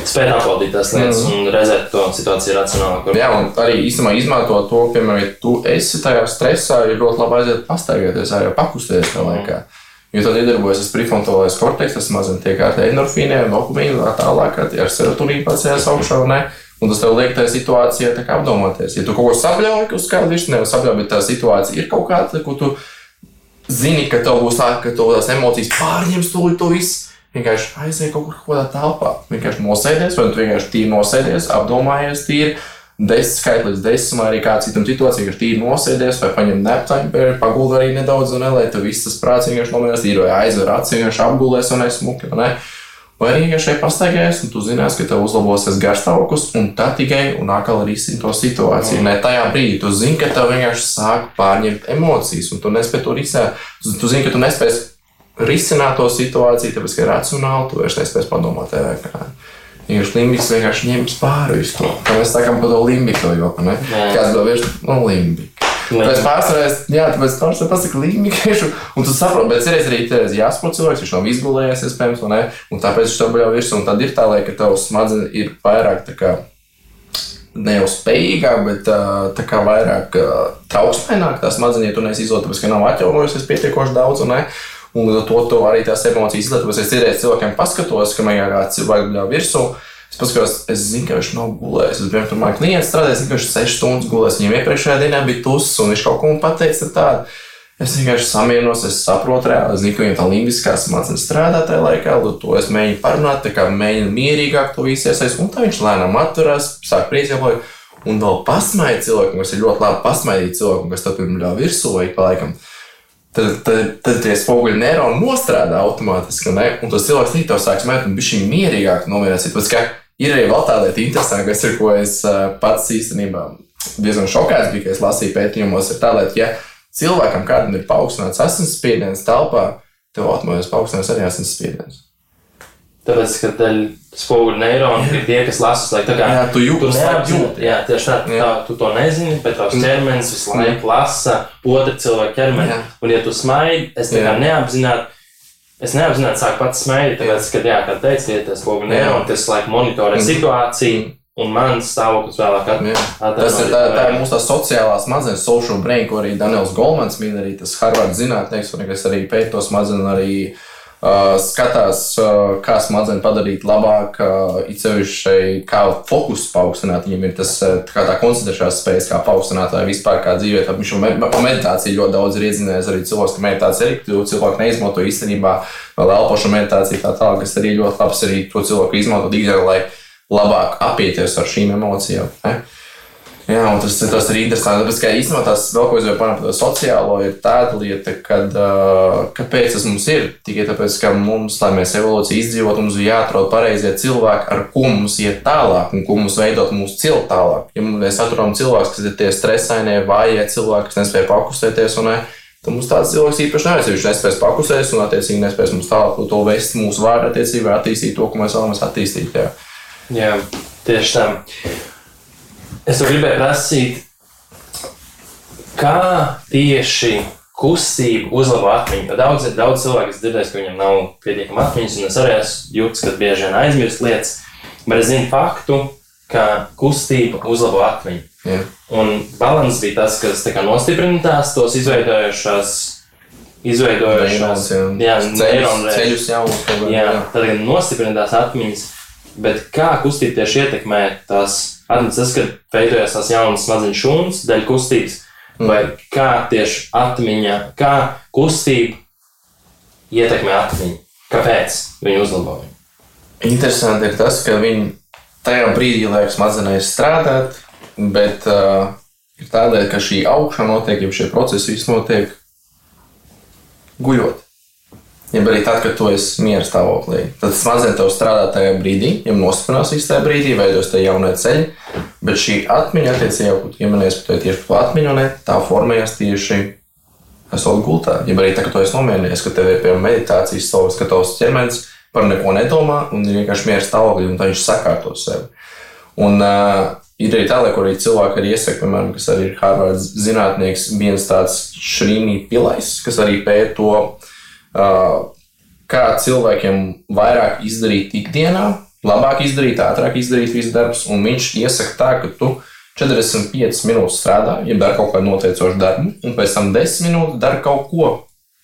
spēt apvaldīt tās lietas mm. un redzēt to situāciju racionāli. Kur... Jā, un arī īstenībā izmantot to, piemēram, ja tu esi tajā stresā, ir ļoti labi aiziet pastaigāties, arī pakusties tajā laikā. Jo tad iedarbojas prefrontālais korteks, tas mazliet tiek ar endorfīniem, dopamīnu, tā tālāk, ar serotonīnu pacēlās augšā. Ne? Un tas tev liek tajā situācijā apdomāties. Ja tu kaut ko sabļauj, uz kādu virsmu nevar sabļaut, bet tā situācija ir kaut kāda, ko tu zini, ka tev būs tā, ka tev tās emocijas pārņems to, to visu. Vienkārši aiziet kaut kur kādā telpā. Vienkārši nosēdies, vai tu vienkārši tīri nosēdies, apdomājies tīri. Desmit skaitlis desmit, vai arī kādā citam situācijā, vienkārši tīri nosēdies, vai paņem neptaņu, paguldi arī nedaudz, un ne, lai tev viss tas prāts vienkārši nomierās, tīri vai aizver acis, vienkārši apgulēs un nesmuki. Ne? Vai arī vienkārši pastaigājies, un tu zinās, ka tev uzlabosies garstāvoklis, un tā tikai un atkal risina to situāciju. Mm. Ne tajā brīdī tu zini, ka tev vienkārši sāk pārņemt emocijas, un tu nespēji to risināt. Tu, tu zini, ka tu nespēji risināt to situāciju, tāpēc ka racionāli tu vairs nespēji padomāt. Vienkārši limbiks vienkārši ņems pāri visu to. Kā mēs sakām par to limbiku, jo kāds vēl virs no limbika. Pēc pārsvarēs, jā, tāpēc pārsvarēs pasaka līmīgiešu, un tu saproti, bet cerēs arī tev jāsaprot cilvēks, viņš nav izgulējies, iespējams, un, ne, un tāpēc viņš tam jau virsū, un tad ir tā, lai, ka tavs smadzenes ir vairāk tā kā ne jau spējīgāk, bet tā kā vairāk trauksmēnāk tās smadzenes, ja tu neesi izolēts, tāpēc ka nav atjaunojusies pietiekoši daudz, un, ne, un to, to arī tās emocijas tāpēc es cerēju cilvēkiem paskatos, ka man jāgāja cilvēku bļauj virsū, Es paskatos, es zinu, ka viņš nav gulējis. Es biju tur, man klients strādājis, ka viņš 6 stundas gulējis. Viņam iepriekšējā dienā bija tuss, un viņš kaut ko man pateica tādu. Es vienkārši samienos, es saprotu, reāli. Es zinu, ka viņam tā limbiskā smadzenes strādā tajā laikā, un to es mēģinu parunāt, tā kā mēģinu mierīgāk to visu iesaistīt. Un tā viņš lēnām atturās, sāk priecāties. Un vēl pasmaidīt cilvēkam, kas ir ļoti labi pasmaidīt cilvēkam, kas tam ļauj virsū vai pa laikam. Tad, tad, tad tie spoguļi neironi nostrādā automātiski, ne? un tas cilvēks arī to sāk smēt, un viņš ir mierīgāk nomierināts. Ir arī vēl tāda lieta, interesanta, kas ir, ko es pats īstenībā diezgan šokēts biju, kad es lasīju pētījumos, ir tā lieta, ja cilvēkam kādam ir paaugstināts asinsspiediens telpā, tev automātiski paaugstinās arī asinsspiediens. Tāpēc, ka daļa spoguļu neironi ir tie, kas lasa, lai tā kā jā, tu jūti, tu neapzināti. Jā, tieši tā, jā. tā, tu to nezini, bet tavs ķermenis visu laiku lasa otru cilvēku ķermeni. Jā. Un, ja tu smaidi, es tā kā neapzināti Es neapzināti sāku pats smaidīt, tāpēc, ka, jā, kā teicu, ja tas spoguļu neironi, tas laik monitorē mm. situāciju. Un mans stāvoklis vēlāk ir tā, tā ir mūsu tā sociālā smadzenes, social brain, ko arī Daniels Golmans min, arī tas Harvard zinātnieks, un kas arī pēta to smadzenes, arī uh, skatās, kā smadzenes padarīt labāk, it sevišķi kā fokus paaugstināt. Viņam ir tas uh, tā, koncentrēšanās spējas, kā paaugstināt, vai vispār kā dzīvēt. Viņš par meditāciju ļoti daudz ir iedzinājis arī cilvēks, ka meditācija arī cilvēku neizmanto īstenībā, vēl elpošu meditāciju tā tālāk, kas arī ļoti labs arī to cilvēku izmantot ikdienā labāk apieties ar šīm emocijām. Ne? Jā, un tas, tas ir interesanti. Tāpēc, ka īstenībā tas vēl, ko es jau panācu par sociālo, ir tāda lieta, kad, kāpēc tas mums ir. Tikai tāpēc, ka mums, lai mēs evolūciju izdzīvotu, mums ir jāatrod pareizie cilvēki, ar ko mums iet tālāk un ko mums veidot mūsu ciltu tālāk. Ja mēs atrodam cilvēkus, kas ir tie stresainie, vājie cilvēki, kas nespēj pakustēties, un ne, tad mums tāds cilvēks īpaši neaizies. Viņš nespēs pakustēties un, attiecīgi, nespēs mums tālāk to vest mūsu vārdu attiecībā, attīstīt to, ko mēs vēlamies attīstīt. Jā. Jā, tieši tā. Es gribēju prasīt, kā tieši kustība uzlabo atmiņu. Daudz, daudz cilvēku ir dzirdējis, ka viņam nav pietiekama atmiņas, un es arī esmu jūtis, ka bieži vien aizmirst lietas. Bet es zinu faktu, ka kustība uzlabo atmiņu. Jā. Un balans bija tas, kas nostiprina tās tos izveidojušās. Izveidojušās, jā, ceļus, jau, jā, jā. tad gan nostiprina tās atmiņas, Bet kā kustība tieši ietekmē tās atmiņas, tas, kad veidojas tās jaunas smadzeņu šūnas, dēļ kustības, mm. vai kā tieši atmiņa, kā kustība ietekmē atmiņu? Kāpēc viņi uzlabo viņu? Interesanti ir tas, ka viņi tajā brīdī liek smadzenēs strādāt, bet uh, ir tādēļ, ka šī augšana notiek, ja šie procesi viss notiek guļot. Ja arī tad, kad tu esi miera stāvoklī, tad smadzenes tev strādā tajā brīdī, jau nostiprinās visu tajā brīdī, veidos tie jaunie ceļi. Bet šī atmiņa, attiecībā, jau ja minēs par to tieši par atmiņu, ne, tā formējas tieši esot gultā. Ja arī tā, ka tu esi nomierinājies, ka tev ir piemēram meditācijas stāvoklis, ka tavs ķermenis par neko nedomā un ir vienkārši miera stāvoklī un viņš sakārto sevi. Un, uh, Ir arī tāda, kur arī cilvēki arī iesaka, piemēram, kas arī ir Harvards zinātnieks, viens tāds Šrīnī Pilais, kas arī pēta to, kā cilvēkiem vairāk izdarīt ikdienā, labāk izdarīt, ātrāk izdarīt visu darbus. Un viņš iesaka tā, ka tu 45 minūtes strādā, ja dari kaut kādu noteicošu darbu, un pēc tam 10 minūtes dari kaut ko.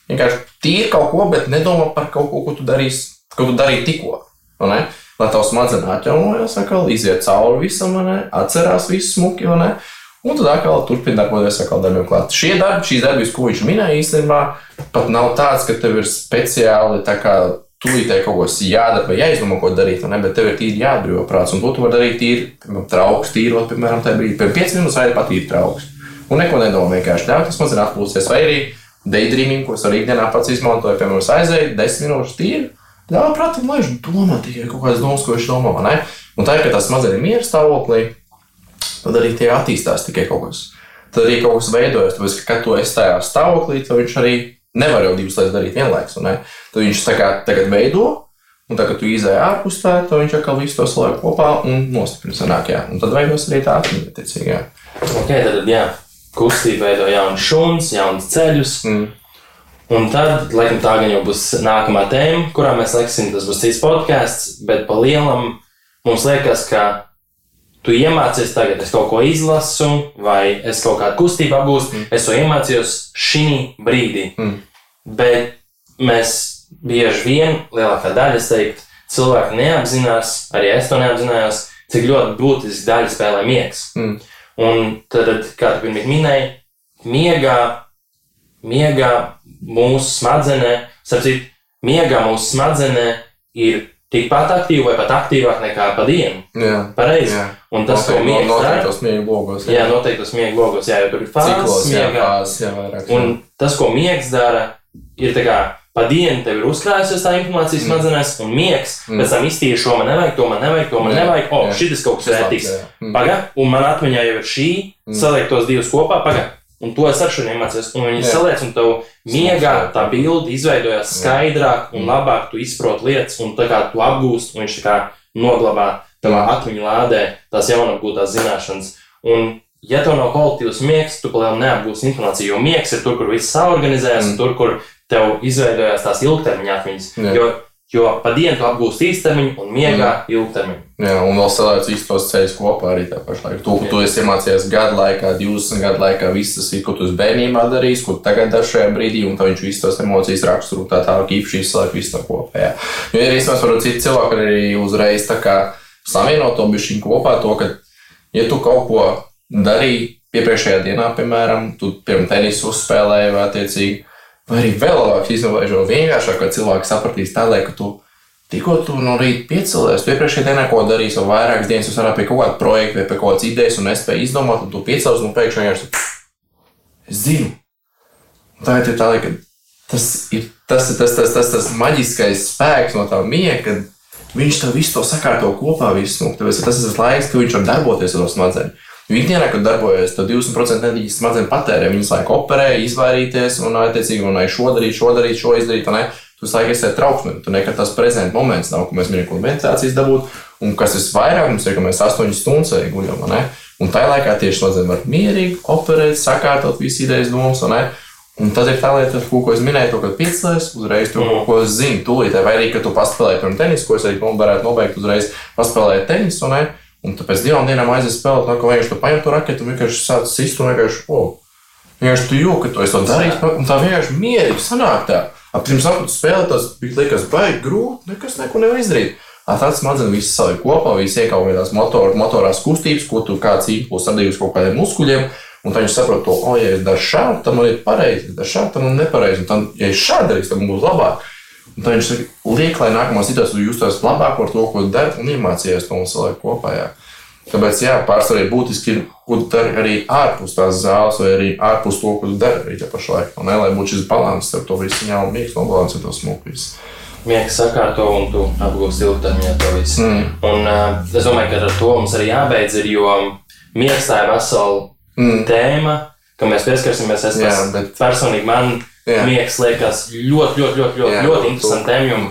Vienkārši tīri kaut ko, bet nedomā par kaut ko, ko tu darīsi, ko tu darīji tikko. Lai tavs smadzenes atjaunojas, atkal iziet cauri visam, atcerās visu smuki. Un tad atkal turpina darboties atkal darbiem klāt. Šie darbi, šīs darbības, ko viņš minēja, īstenībā pat nav tāds, ka tev ir speciāli tā kā tūlītēji kaut kas jādara vai jāizdomā, ko darīt, ne, bet tev ir tīri jāatbrīvo prāts. Un to tu vari darīt tīri, trauks, tīrot, piemēram, tajā brīdī. Pēc 5 minūtes vai pat ir trauks. Un neko nedomā, vienkārši ļauj tas mazliet atpūsties. Vai arī daydreaming, ko es arī ikdienā pats izmantoju, piemēram, aizēju 10 minūtes tīri. Ļauj prātam, lai viņš domā tikai kaut kādas domas, ko viņš domā. Un tā ir, ka tas mazliet ir miera stāvoklī tad arī tie attīstās tikai kaut kas. Tad arī kaut kas veidojas, tāpēc, ka, kad tu esi tajā stāvoklī, tad viņš arī nevar jau divas lietas darīt vienlaikus. Tad viņš tā kā tagad veido, un tad, kad tu izēji ārpus tā, tad viņš atkal visu to saliek kopā un nostiprina sanākajā. Un tad veidos arī tā atmiņa, tiecīgā. Ok, tad jā, kustība veido jaunu šūnas, jaunus ceļus. Mm. Un tad, laikam, tā gan jau būs nākamā tēma, kurā mēs liksim, tas būs cits podkāsts, bet pa lielam mums liekas, ka tu iemācies tagad, es kaut ko izlasu, vai es kaut kādu kustību apgūstu, mm. es to iemācījos šī brīdī. Mm. Bet mēs bieži vien, lielākā daļa, es teiktu, cilvēki neapzinās, arī es to neapzinājos, cik ļoti būtiski daļa spēlē miegs. Mm. Un tad, kā tu pirmie minēji, miegā, miegā mūsu smadzenē, sapcīt, miegā mūsu smadzenē ir tikpat aktīvi vai pat aktīvāk nekā pa dienu. Jā, pareizi. Jā. Un tas, ko miegs dara, noteiktos miega logos. jā, noteiktos miega logos, jā, jo tur ir fāzes Ciklos, jā, jā, vairāk. Un tas, ko miegs dara, ir tā kā pa dienu tev ir uzkrājusies tā informācija Mm. smadzenēs, un miegs Mm. pēc tam iztīra šo man nevajag, to man nevajag, to man Jā, nevajag. O, jā. šis kaut kas vērtīgs. jā. Mm. Pagaid, un man atmiņā jau ir šī, Mm. saliek tos divus kopā, pagaid. Un to es ar šodien iemācījos. Un viņi saliec, un tev miegā tā bilde izveidojās Jā. skaidrāk, un Mm. labāk tu izproti lietas, un tā kā tu apgūsti, un viņš tā kā noglabā tavā atmiņu lādē tās jaunapgūtās zināšanas. Un, ja tev nav kolektīvs miegs, tu palielināt neapgūsi informāciju, jo miegs ir tur, kur viss saorganizējas, Mm. un tur, kur tev izveidojās tās ilgtermiņa atmiņas. Jā. Jo, jo pa dienu tu apgūsti īstermiņu un miegā ilgtermiņu. Jā, un vēl salēdz visus tos ceļus kopā arī tā pašā laikā. To, ko tu esi iemācījies gadu laikā, 20 gadu laikā, viss tas ir, ko tu esi bērnībā darījis, ko tagad dari šajā brīdī, un tad viņš visus tos emocijas raksturo tā tālāk, īpaši izslēgt visu to kopā. Jā. Jo ir īstenībā, varbūt citi cilvēki arī uzreiz tā kā savienot to bišķiņu kopā, to, ka, ja tu kaut ko darīji iepriekšējā dienā, piemēram, tu pirms tenisu uzspēlēji vai attiecīgi, vai arī vēl labāk īstenībā, jo vienkāršāk, ka cilvēki sapratīs tādēļ, ka tu Tikko tu no rīta piecēlies, tu iepriekšējā dienā ko darīsi, vai vairākas dienas varat pie kaut kāda projekta vai pie kaut kādas idejas un nespēji izdomāt, un tu piecēlies un pēkšņi vienkārši es zinu. Tā ir tā, ka tas ir tas, tas, tas, tas, tas maģiskais spēks no tā miega, kad viņš to visu to sakārto kopā, visu smuku. Tāpēc tas ir tas laiks, kad viņš var darboties ar to smadzeņu. Jo ikdienā, kad darbojas, tad 20% enerģijas smadzenes patērē. Viņas laiku operē, izvairīties un, attiecīgi, un šo darīt, šo darīt, šo izdarīt. Tu laiku esi trauksmē, tu nekad tas prezidents moments nav, ka mēs ko meditācijas dabūt. Un kas ir vairāk, mums ir, ka mēs 8 stundas arī guļam. Un tajā laikā tieši smadzenes var mierīgi operēt, sakārtot visas idejas, domas. Un tad ir tā lieta, ar ko es minēju, to, ka piecēlies, uzreiz to kaut ko zini, tūlīt, vai arī, ka tu paspēlēji tur tenisu, ko es arī varētu nobeigt, uzreiz paspēlēji tenisu, un, tu pēc divām dienām aizies spēlēt, no ka vienkārši tu paņem to raketu un vienkārši sāc sist un vienkārši, o, vienkārši tu jūti, ka tu esi to darījis, un tā vienkārši mierīgi sanāk tā. Ap pirms tu spēlē, tas bija liekas baigi grūti, nekas neko nevar izdarīt. Tāds smadzenes viss saliek kopā, viss iekāpj tās motor, motorās kustības, ko tu kāds impulss radījis kaut kādiem muskuļiem. Un tad viņš saprot, to, oh, ja es daru šādi, tad man ir pareizi, ja daru šādi, tad man ir nepareizi. Un tad, ja es šādi darīšu, tad man būs labāk. Un tad viņš liek, lai nākamā situācijā justos labāk par to, ko dari un iemācījies to un saliek kopā. Jā. Tāpēc, jā, pārsvarā ir būtiski, ir, ko tu dari arī ārpus tās zāles, vai arī ārpus to, ko tu dari arī tajā pašā laikā. Ne, lai būtu šis līdzsvars starp to visu, jau mīkstu un līdzsvaru to smuku. Miegs sakārto un tu apgūsi ilgtermiņā to visu. Mm. Un uh, es domāju, ka ar to mums arī jābeidz, ir, jo tā ir vesela Mm. tēma, kam mēs pieskarsimies. Es pats- bet- personīgi man Jā. miegs liekas ļoti, ļoti, ļoti, ļoti, Jā, ļoti jo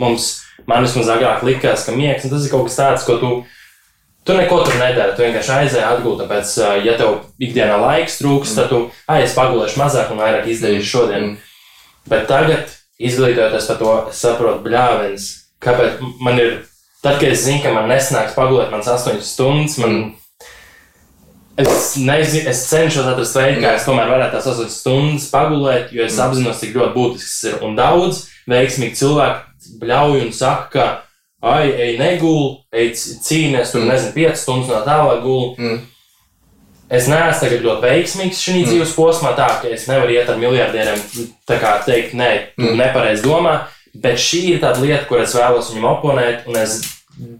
Mums, man vismaz agrāk likās, ka miegs tas ir kaut kas tāds, ko tu. Tu neko tur nedari. Tu vienkārši aizēji atgūt. Tāpēc, ja tev ikdienā laiks trūks, tad tu aizies pagulēši mazāk un vairāk izdarīsi šodien. Mm. Bet tagad, izglītojoties par to, es saprotu, bļāvens, kāpēc man ir. Tad, kad es zinu, ka man nesnāks pagulēt manas 8 stundas, man. Mm. Es, nezinu, es cenšos atrast veidu, kā es tomēr varētu tās 8 stundas pagulēt, jo es Mm. apzinos, cik ļoti būtisks tas ir. Un daudz veiksmīgi cilvēki bļauj un saka, ka, ai, ej, negul, ej, c- cīnies, tur Mm. nezinu, 5 stundas no tālāk gulēt. Mm. Es neesmu tagad ļoti veiksmīgs šajā mm. dzīves posmā, tā ka es nevaru iet ar miljardieriem, tā kā teikt, nē, tu mm. Nepareizi domā. Bet šī ir tāda lieta, kur es vēlos viņam oponēt, un es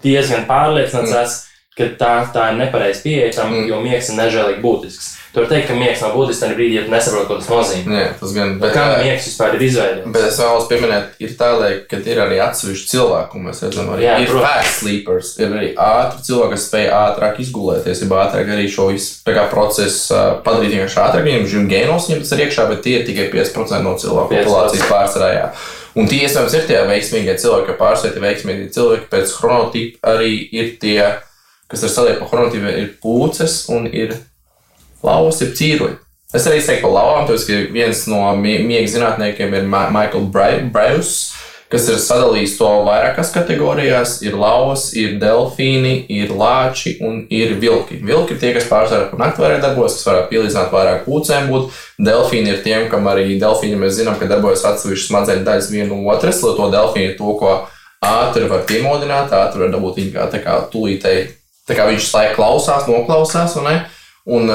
diezgan pārliecināts Mm. esmu, ka tā, tā ir nepareiza pieeja tam, Mm. jo miegs ir nežēlīgi būtisks. Tu vari teikt, ka miegs nav būtisks, tad brīdī, ja tu nesaproti, ko tas nozīmē. Jā, tas gan. Bet kā miegs vispār ir izveidots? Bet es vēlos pieminēt, ir tā, ka ir arī atsevišķi cilvēki, mēs redzam, arī Jā, ir fast sleepers, ir arī ātri cilvēki, kas spēj ātrāk izgulēties, ir ātrāk arī šo visu procesu padarīt vienkārši ātrāk. Viņiem žēl gēnos, viņiem tas ir iekšā, bet tie ir tikai 5% no cilvēku 5%. populācijas pārsvarā. Un tie, iespējams, ir tie veiksmīgie cilvēki, pārsvarā tie veiksmīgie cilvēki pēc chronotipa arī ir tie, kas ir sadalīti pa chronotipiem, ir pūces un ir lauvas, ir cīruļi. Es arī teiktu par lauvām, tāpēc, ka viens no mie- miega zinātniekiem ir Ma Michael Braus, kas ir sadalījis to vairākās kategorijās. Ir lauvas, ir delfīni, ir lāči un ir vilki. Vilki ir tie, kas pārsvarā par nakti varētu darboties, kas varētu pielīdzināt vairāk pūcēm būt. Delfīni ir tiem, kam arī delfīni mēs zinām, ka darbojas atsevišķas smadzeņu daļas viena no otras, lai to delfīnu to, ko ātri var piemodināt, ātri var dabūt viņu kā, kā tūlītēji. Tā kā viņš slēdz klausās, noklausās, un, ne? un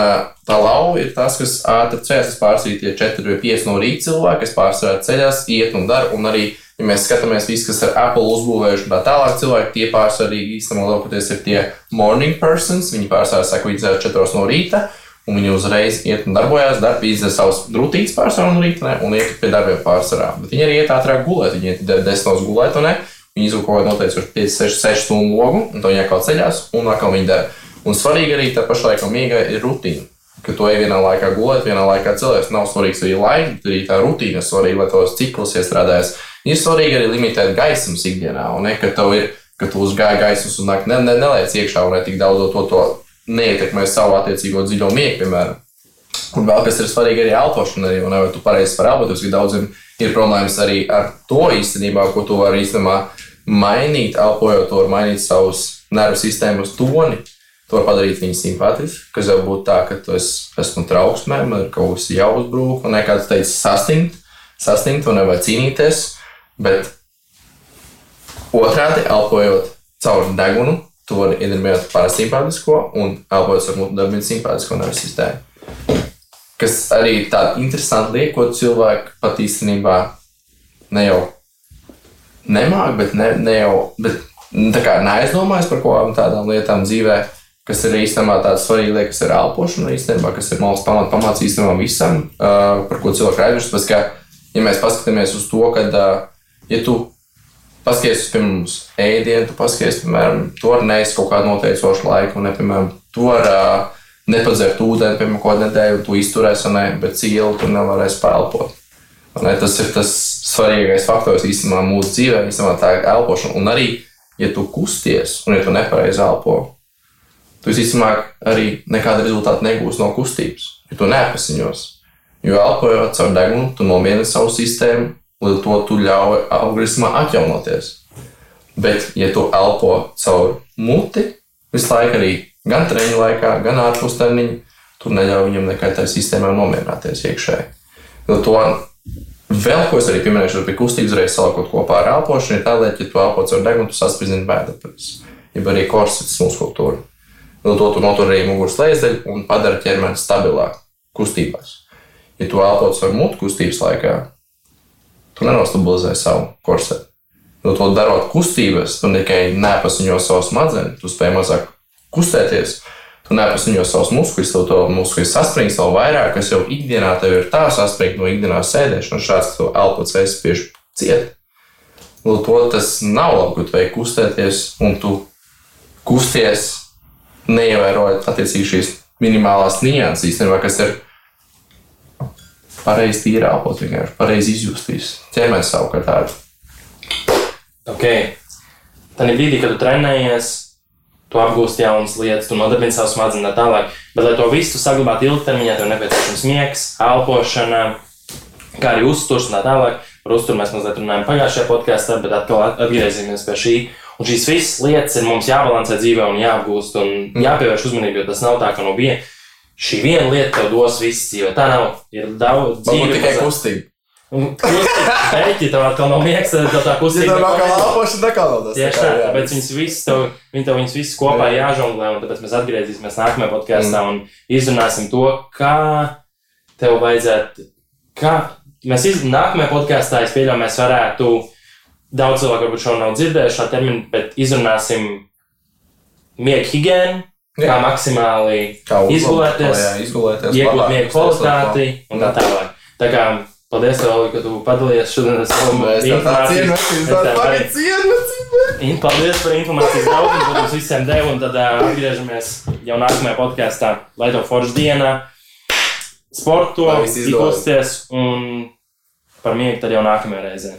tā lauva ir tas, kas ātri ceļas. Tas pārsvarā tie 4 vai 5 no rīta cilvēki, kas pārsvarā ceļās, iet un dara. Un arī, ja mēs skatāmies, visi, kas ar Apple uzbūvējuši un tā tālāk, cilvēki tie pārsvarā īstenībā lielākoties ir tie morning persons. Viņi pārsvarā viņi dzēra 4 no rīta. Un viņi uzreiz iet un darbojas, darba izdara savus rutīnas pārsvarā no rīta un iet pie darbiem pārsvarā. Bet viņi arī iet ātrāk gulēt, viņi iet 10 gulēt. un Ne, Viņi izlūko kaut kādu noteicošu 5, 6, 6 stundu logu, un to viņi atkal ceļās, un atkal viņi dara. Un svarīgi arī tā pašā laikā mīga ir rutīna. Ka tu ej vienā laikā gulēt, vienā laikā celties. Nav svarīgs arī laiks, bet arī tā rutīna ir svarīga, lai tos ciklus iestrādājas. Ir svarīgi arī limitēt gaismas ikdienā, un ne, ka tev ir, ka tu uzgāji gaismas un nāk, ne, ne, neliec iekšā, un ne tik daudz to, to neietekmē savu attiecīgo dziļo miegu, piemēram. Un vēl kas ir svarīgi arī elpošana, arī, un vai tu pareizi par elpoties, ka daudziem ir problēmas arī ar to īstenībā, ko tu vari īstenībā mainīt, elpojot, var mainīt savus nervu sistēmas toni. To padarīt viņu simpātisku, kas jau būtu tā, ka tu esi, esmu trauksmē, man ir kaut kas jāuzbrūk, un nekā tu teici sastingt, sastingt un nevajag cīnīties, bet otrādi elpojot caur degunu, tu vari iedarbināt parasimpātisko un elpojot ar mutu darbinu simpātisko nervu sistēmu. Kas arī ir tāda interesanta lieta, ko cilvēki pat īstenībā ne jau nemāķi, bet ne, ne jau bet, nu, kā neaizdomājas par kaut kādām tādām lietām dzīvē, kas ir īstenībā tāda svarīga lieta, kas ir elpošana, īstenībā, kas ir malas pamat, pamats īstenībā visam, uh, par ko cilvēki aizmirst. Pēc, ka, ja mēs paskatāmies uz to, ka, uh, ja tu paskaties uz pirms ēdienu, tu paskaties, piemēram, tu vari neist kaut kādu noteicošu laiku, un, ne, piemēram, tu vari uh, nepadzert ūdeni, piemēram, kādu nedēļu, tu izturēsi, ne, bet ilgi tu nevarēsi pelpot. Ne, tas ir tas svarīgākais faktors īstenībā mūsu dzīvē, īstenībā tā ir elpošana. Un arī, ja tu kusties, un ja tu nepareizi elpo, tu īstenībā arī nekāda rezultāta negūsi no kustības, ja tu neapziņos. Jo elpojot caur degunu, tu nomierini savu sistēmu, līdz to tu ļauj organismam atjaunoties. Bet, ja tu elpo caur muti, visu laiku arī gan treniņa laikā, gan ārpus treniņa, tu neļauj viņam nekādai tai sistēmai nomierināties iekšēji. Līdz to vēl ko es arī pieminēšu, pie kustības reizes salikot kopā ar elpošanu, tā, ka, ja tu elpo caur degunu, tu sasprindzini bēdas, jeb arī korsets muskultūru. Līdz to tu notur arī muguras lēzdeļu un padara ķermeni stabilāku kustībās. Ja tu elpo caur mutu kustības laikā, tu nenostabilizē savu korsetu. Jo to darot kustības, tu tikai nepasiņo savu smadzenes, tu spēj mazāk kustēties. Tu neapziņo savus muskuļus, tev to muskuļu saspringst vēl vairāk, kas jau ikdienā tev ir tā saspringta no ikdienas sēdēšanas, šāds, tu elpo ceļš spiež ciet. Lūk, to tas nav labi, ka tu vajag kustēties, un tu kusties, neievērojot attiecīgi šīs minimālās nianses, īstenībā, kas ir pareizi tīri elpot, vienkārši pareizi izjustīs. Ķermenis savukārt tādu. Ok. Tad brīdī, kad tu trenējies, tu apgūsti jaunas lietas, tu nodarbini savu smadzenes tā tālāk. Bet, lai to visu saglabātu ilgtermiņā, tev nepieciešams miegs, elpošana, kā arī uzturs un tā tālāk. Par uzturu mēs mazliet runājām pagājušajā podkāstā, bet atkal atgriezīsimies pie šī. Un šīs visas lietas ir mums jābalansē dzīvē un jāapgūst un jāpievērš uzmanība, jo tas nav tā, ka no viena šī viena lieta tev dos visu dzīvi. Tā nav. Ir daudz dzīve. tikai kustība. Pēķi tev atkal nav miegs, tad tev tā Ja kustība. tev nav kā elpošana, kā tas. Tieši tā, tāpēc viņas visas, tev, viņi tev viņas visas kopā Jā. jāžonglē, un tāpēc mēs atgriezīsimies nākamajā podkāstā un izrunāsim to, kā tev vajadzētu, kā mēs iz... nākamajā podkāstā, es pieļauju, mēs varētu, daudz cilvēku varbūt šo nav dzirdējuši šo terminu, bet izrunāsim miega higiēnu, kā Jā. maksimāli Kā izgulēties, izgulēties. iegūt miega kvalitāti un tā tālāk. Tā kā paldies, tev, ka tu padalījies šodien ar savu Mēs tev tā cienām, Es mēs tev tev arī- tā cienām. In- Paldies par informācijas daudzumu, ko mums visiem deva. Un tad uh, atgriežamies jau nākamajā podkāstā, lai to foršu dienā, sporto, izkusties un par miegu tad jau nākamajā reizē.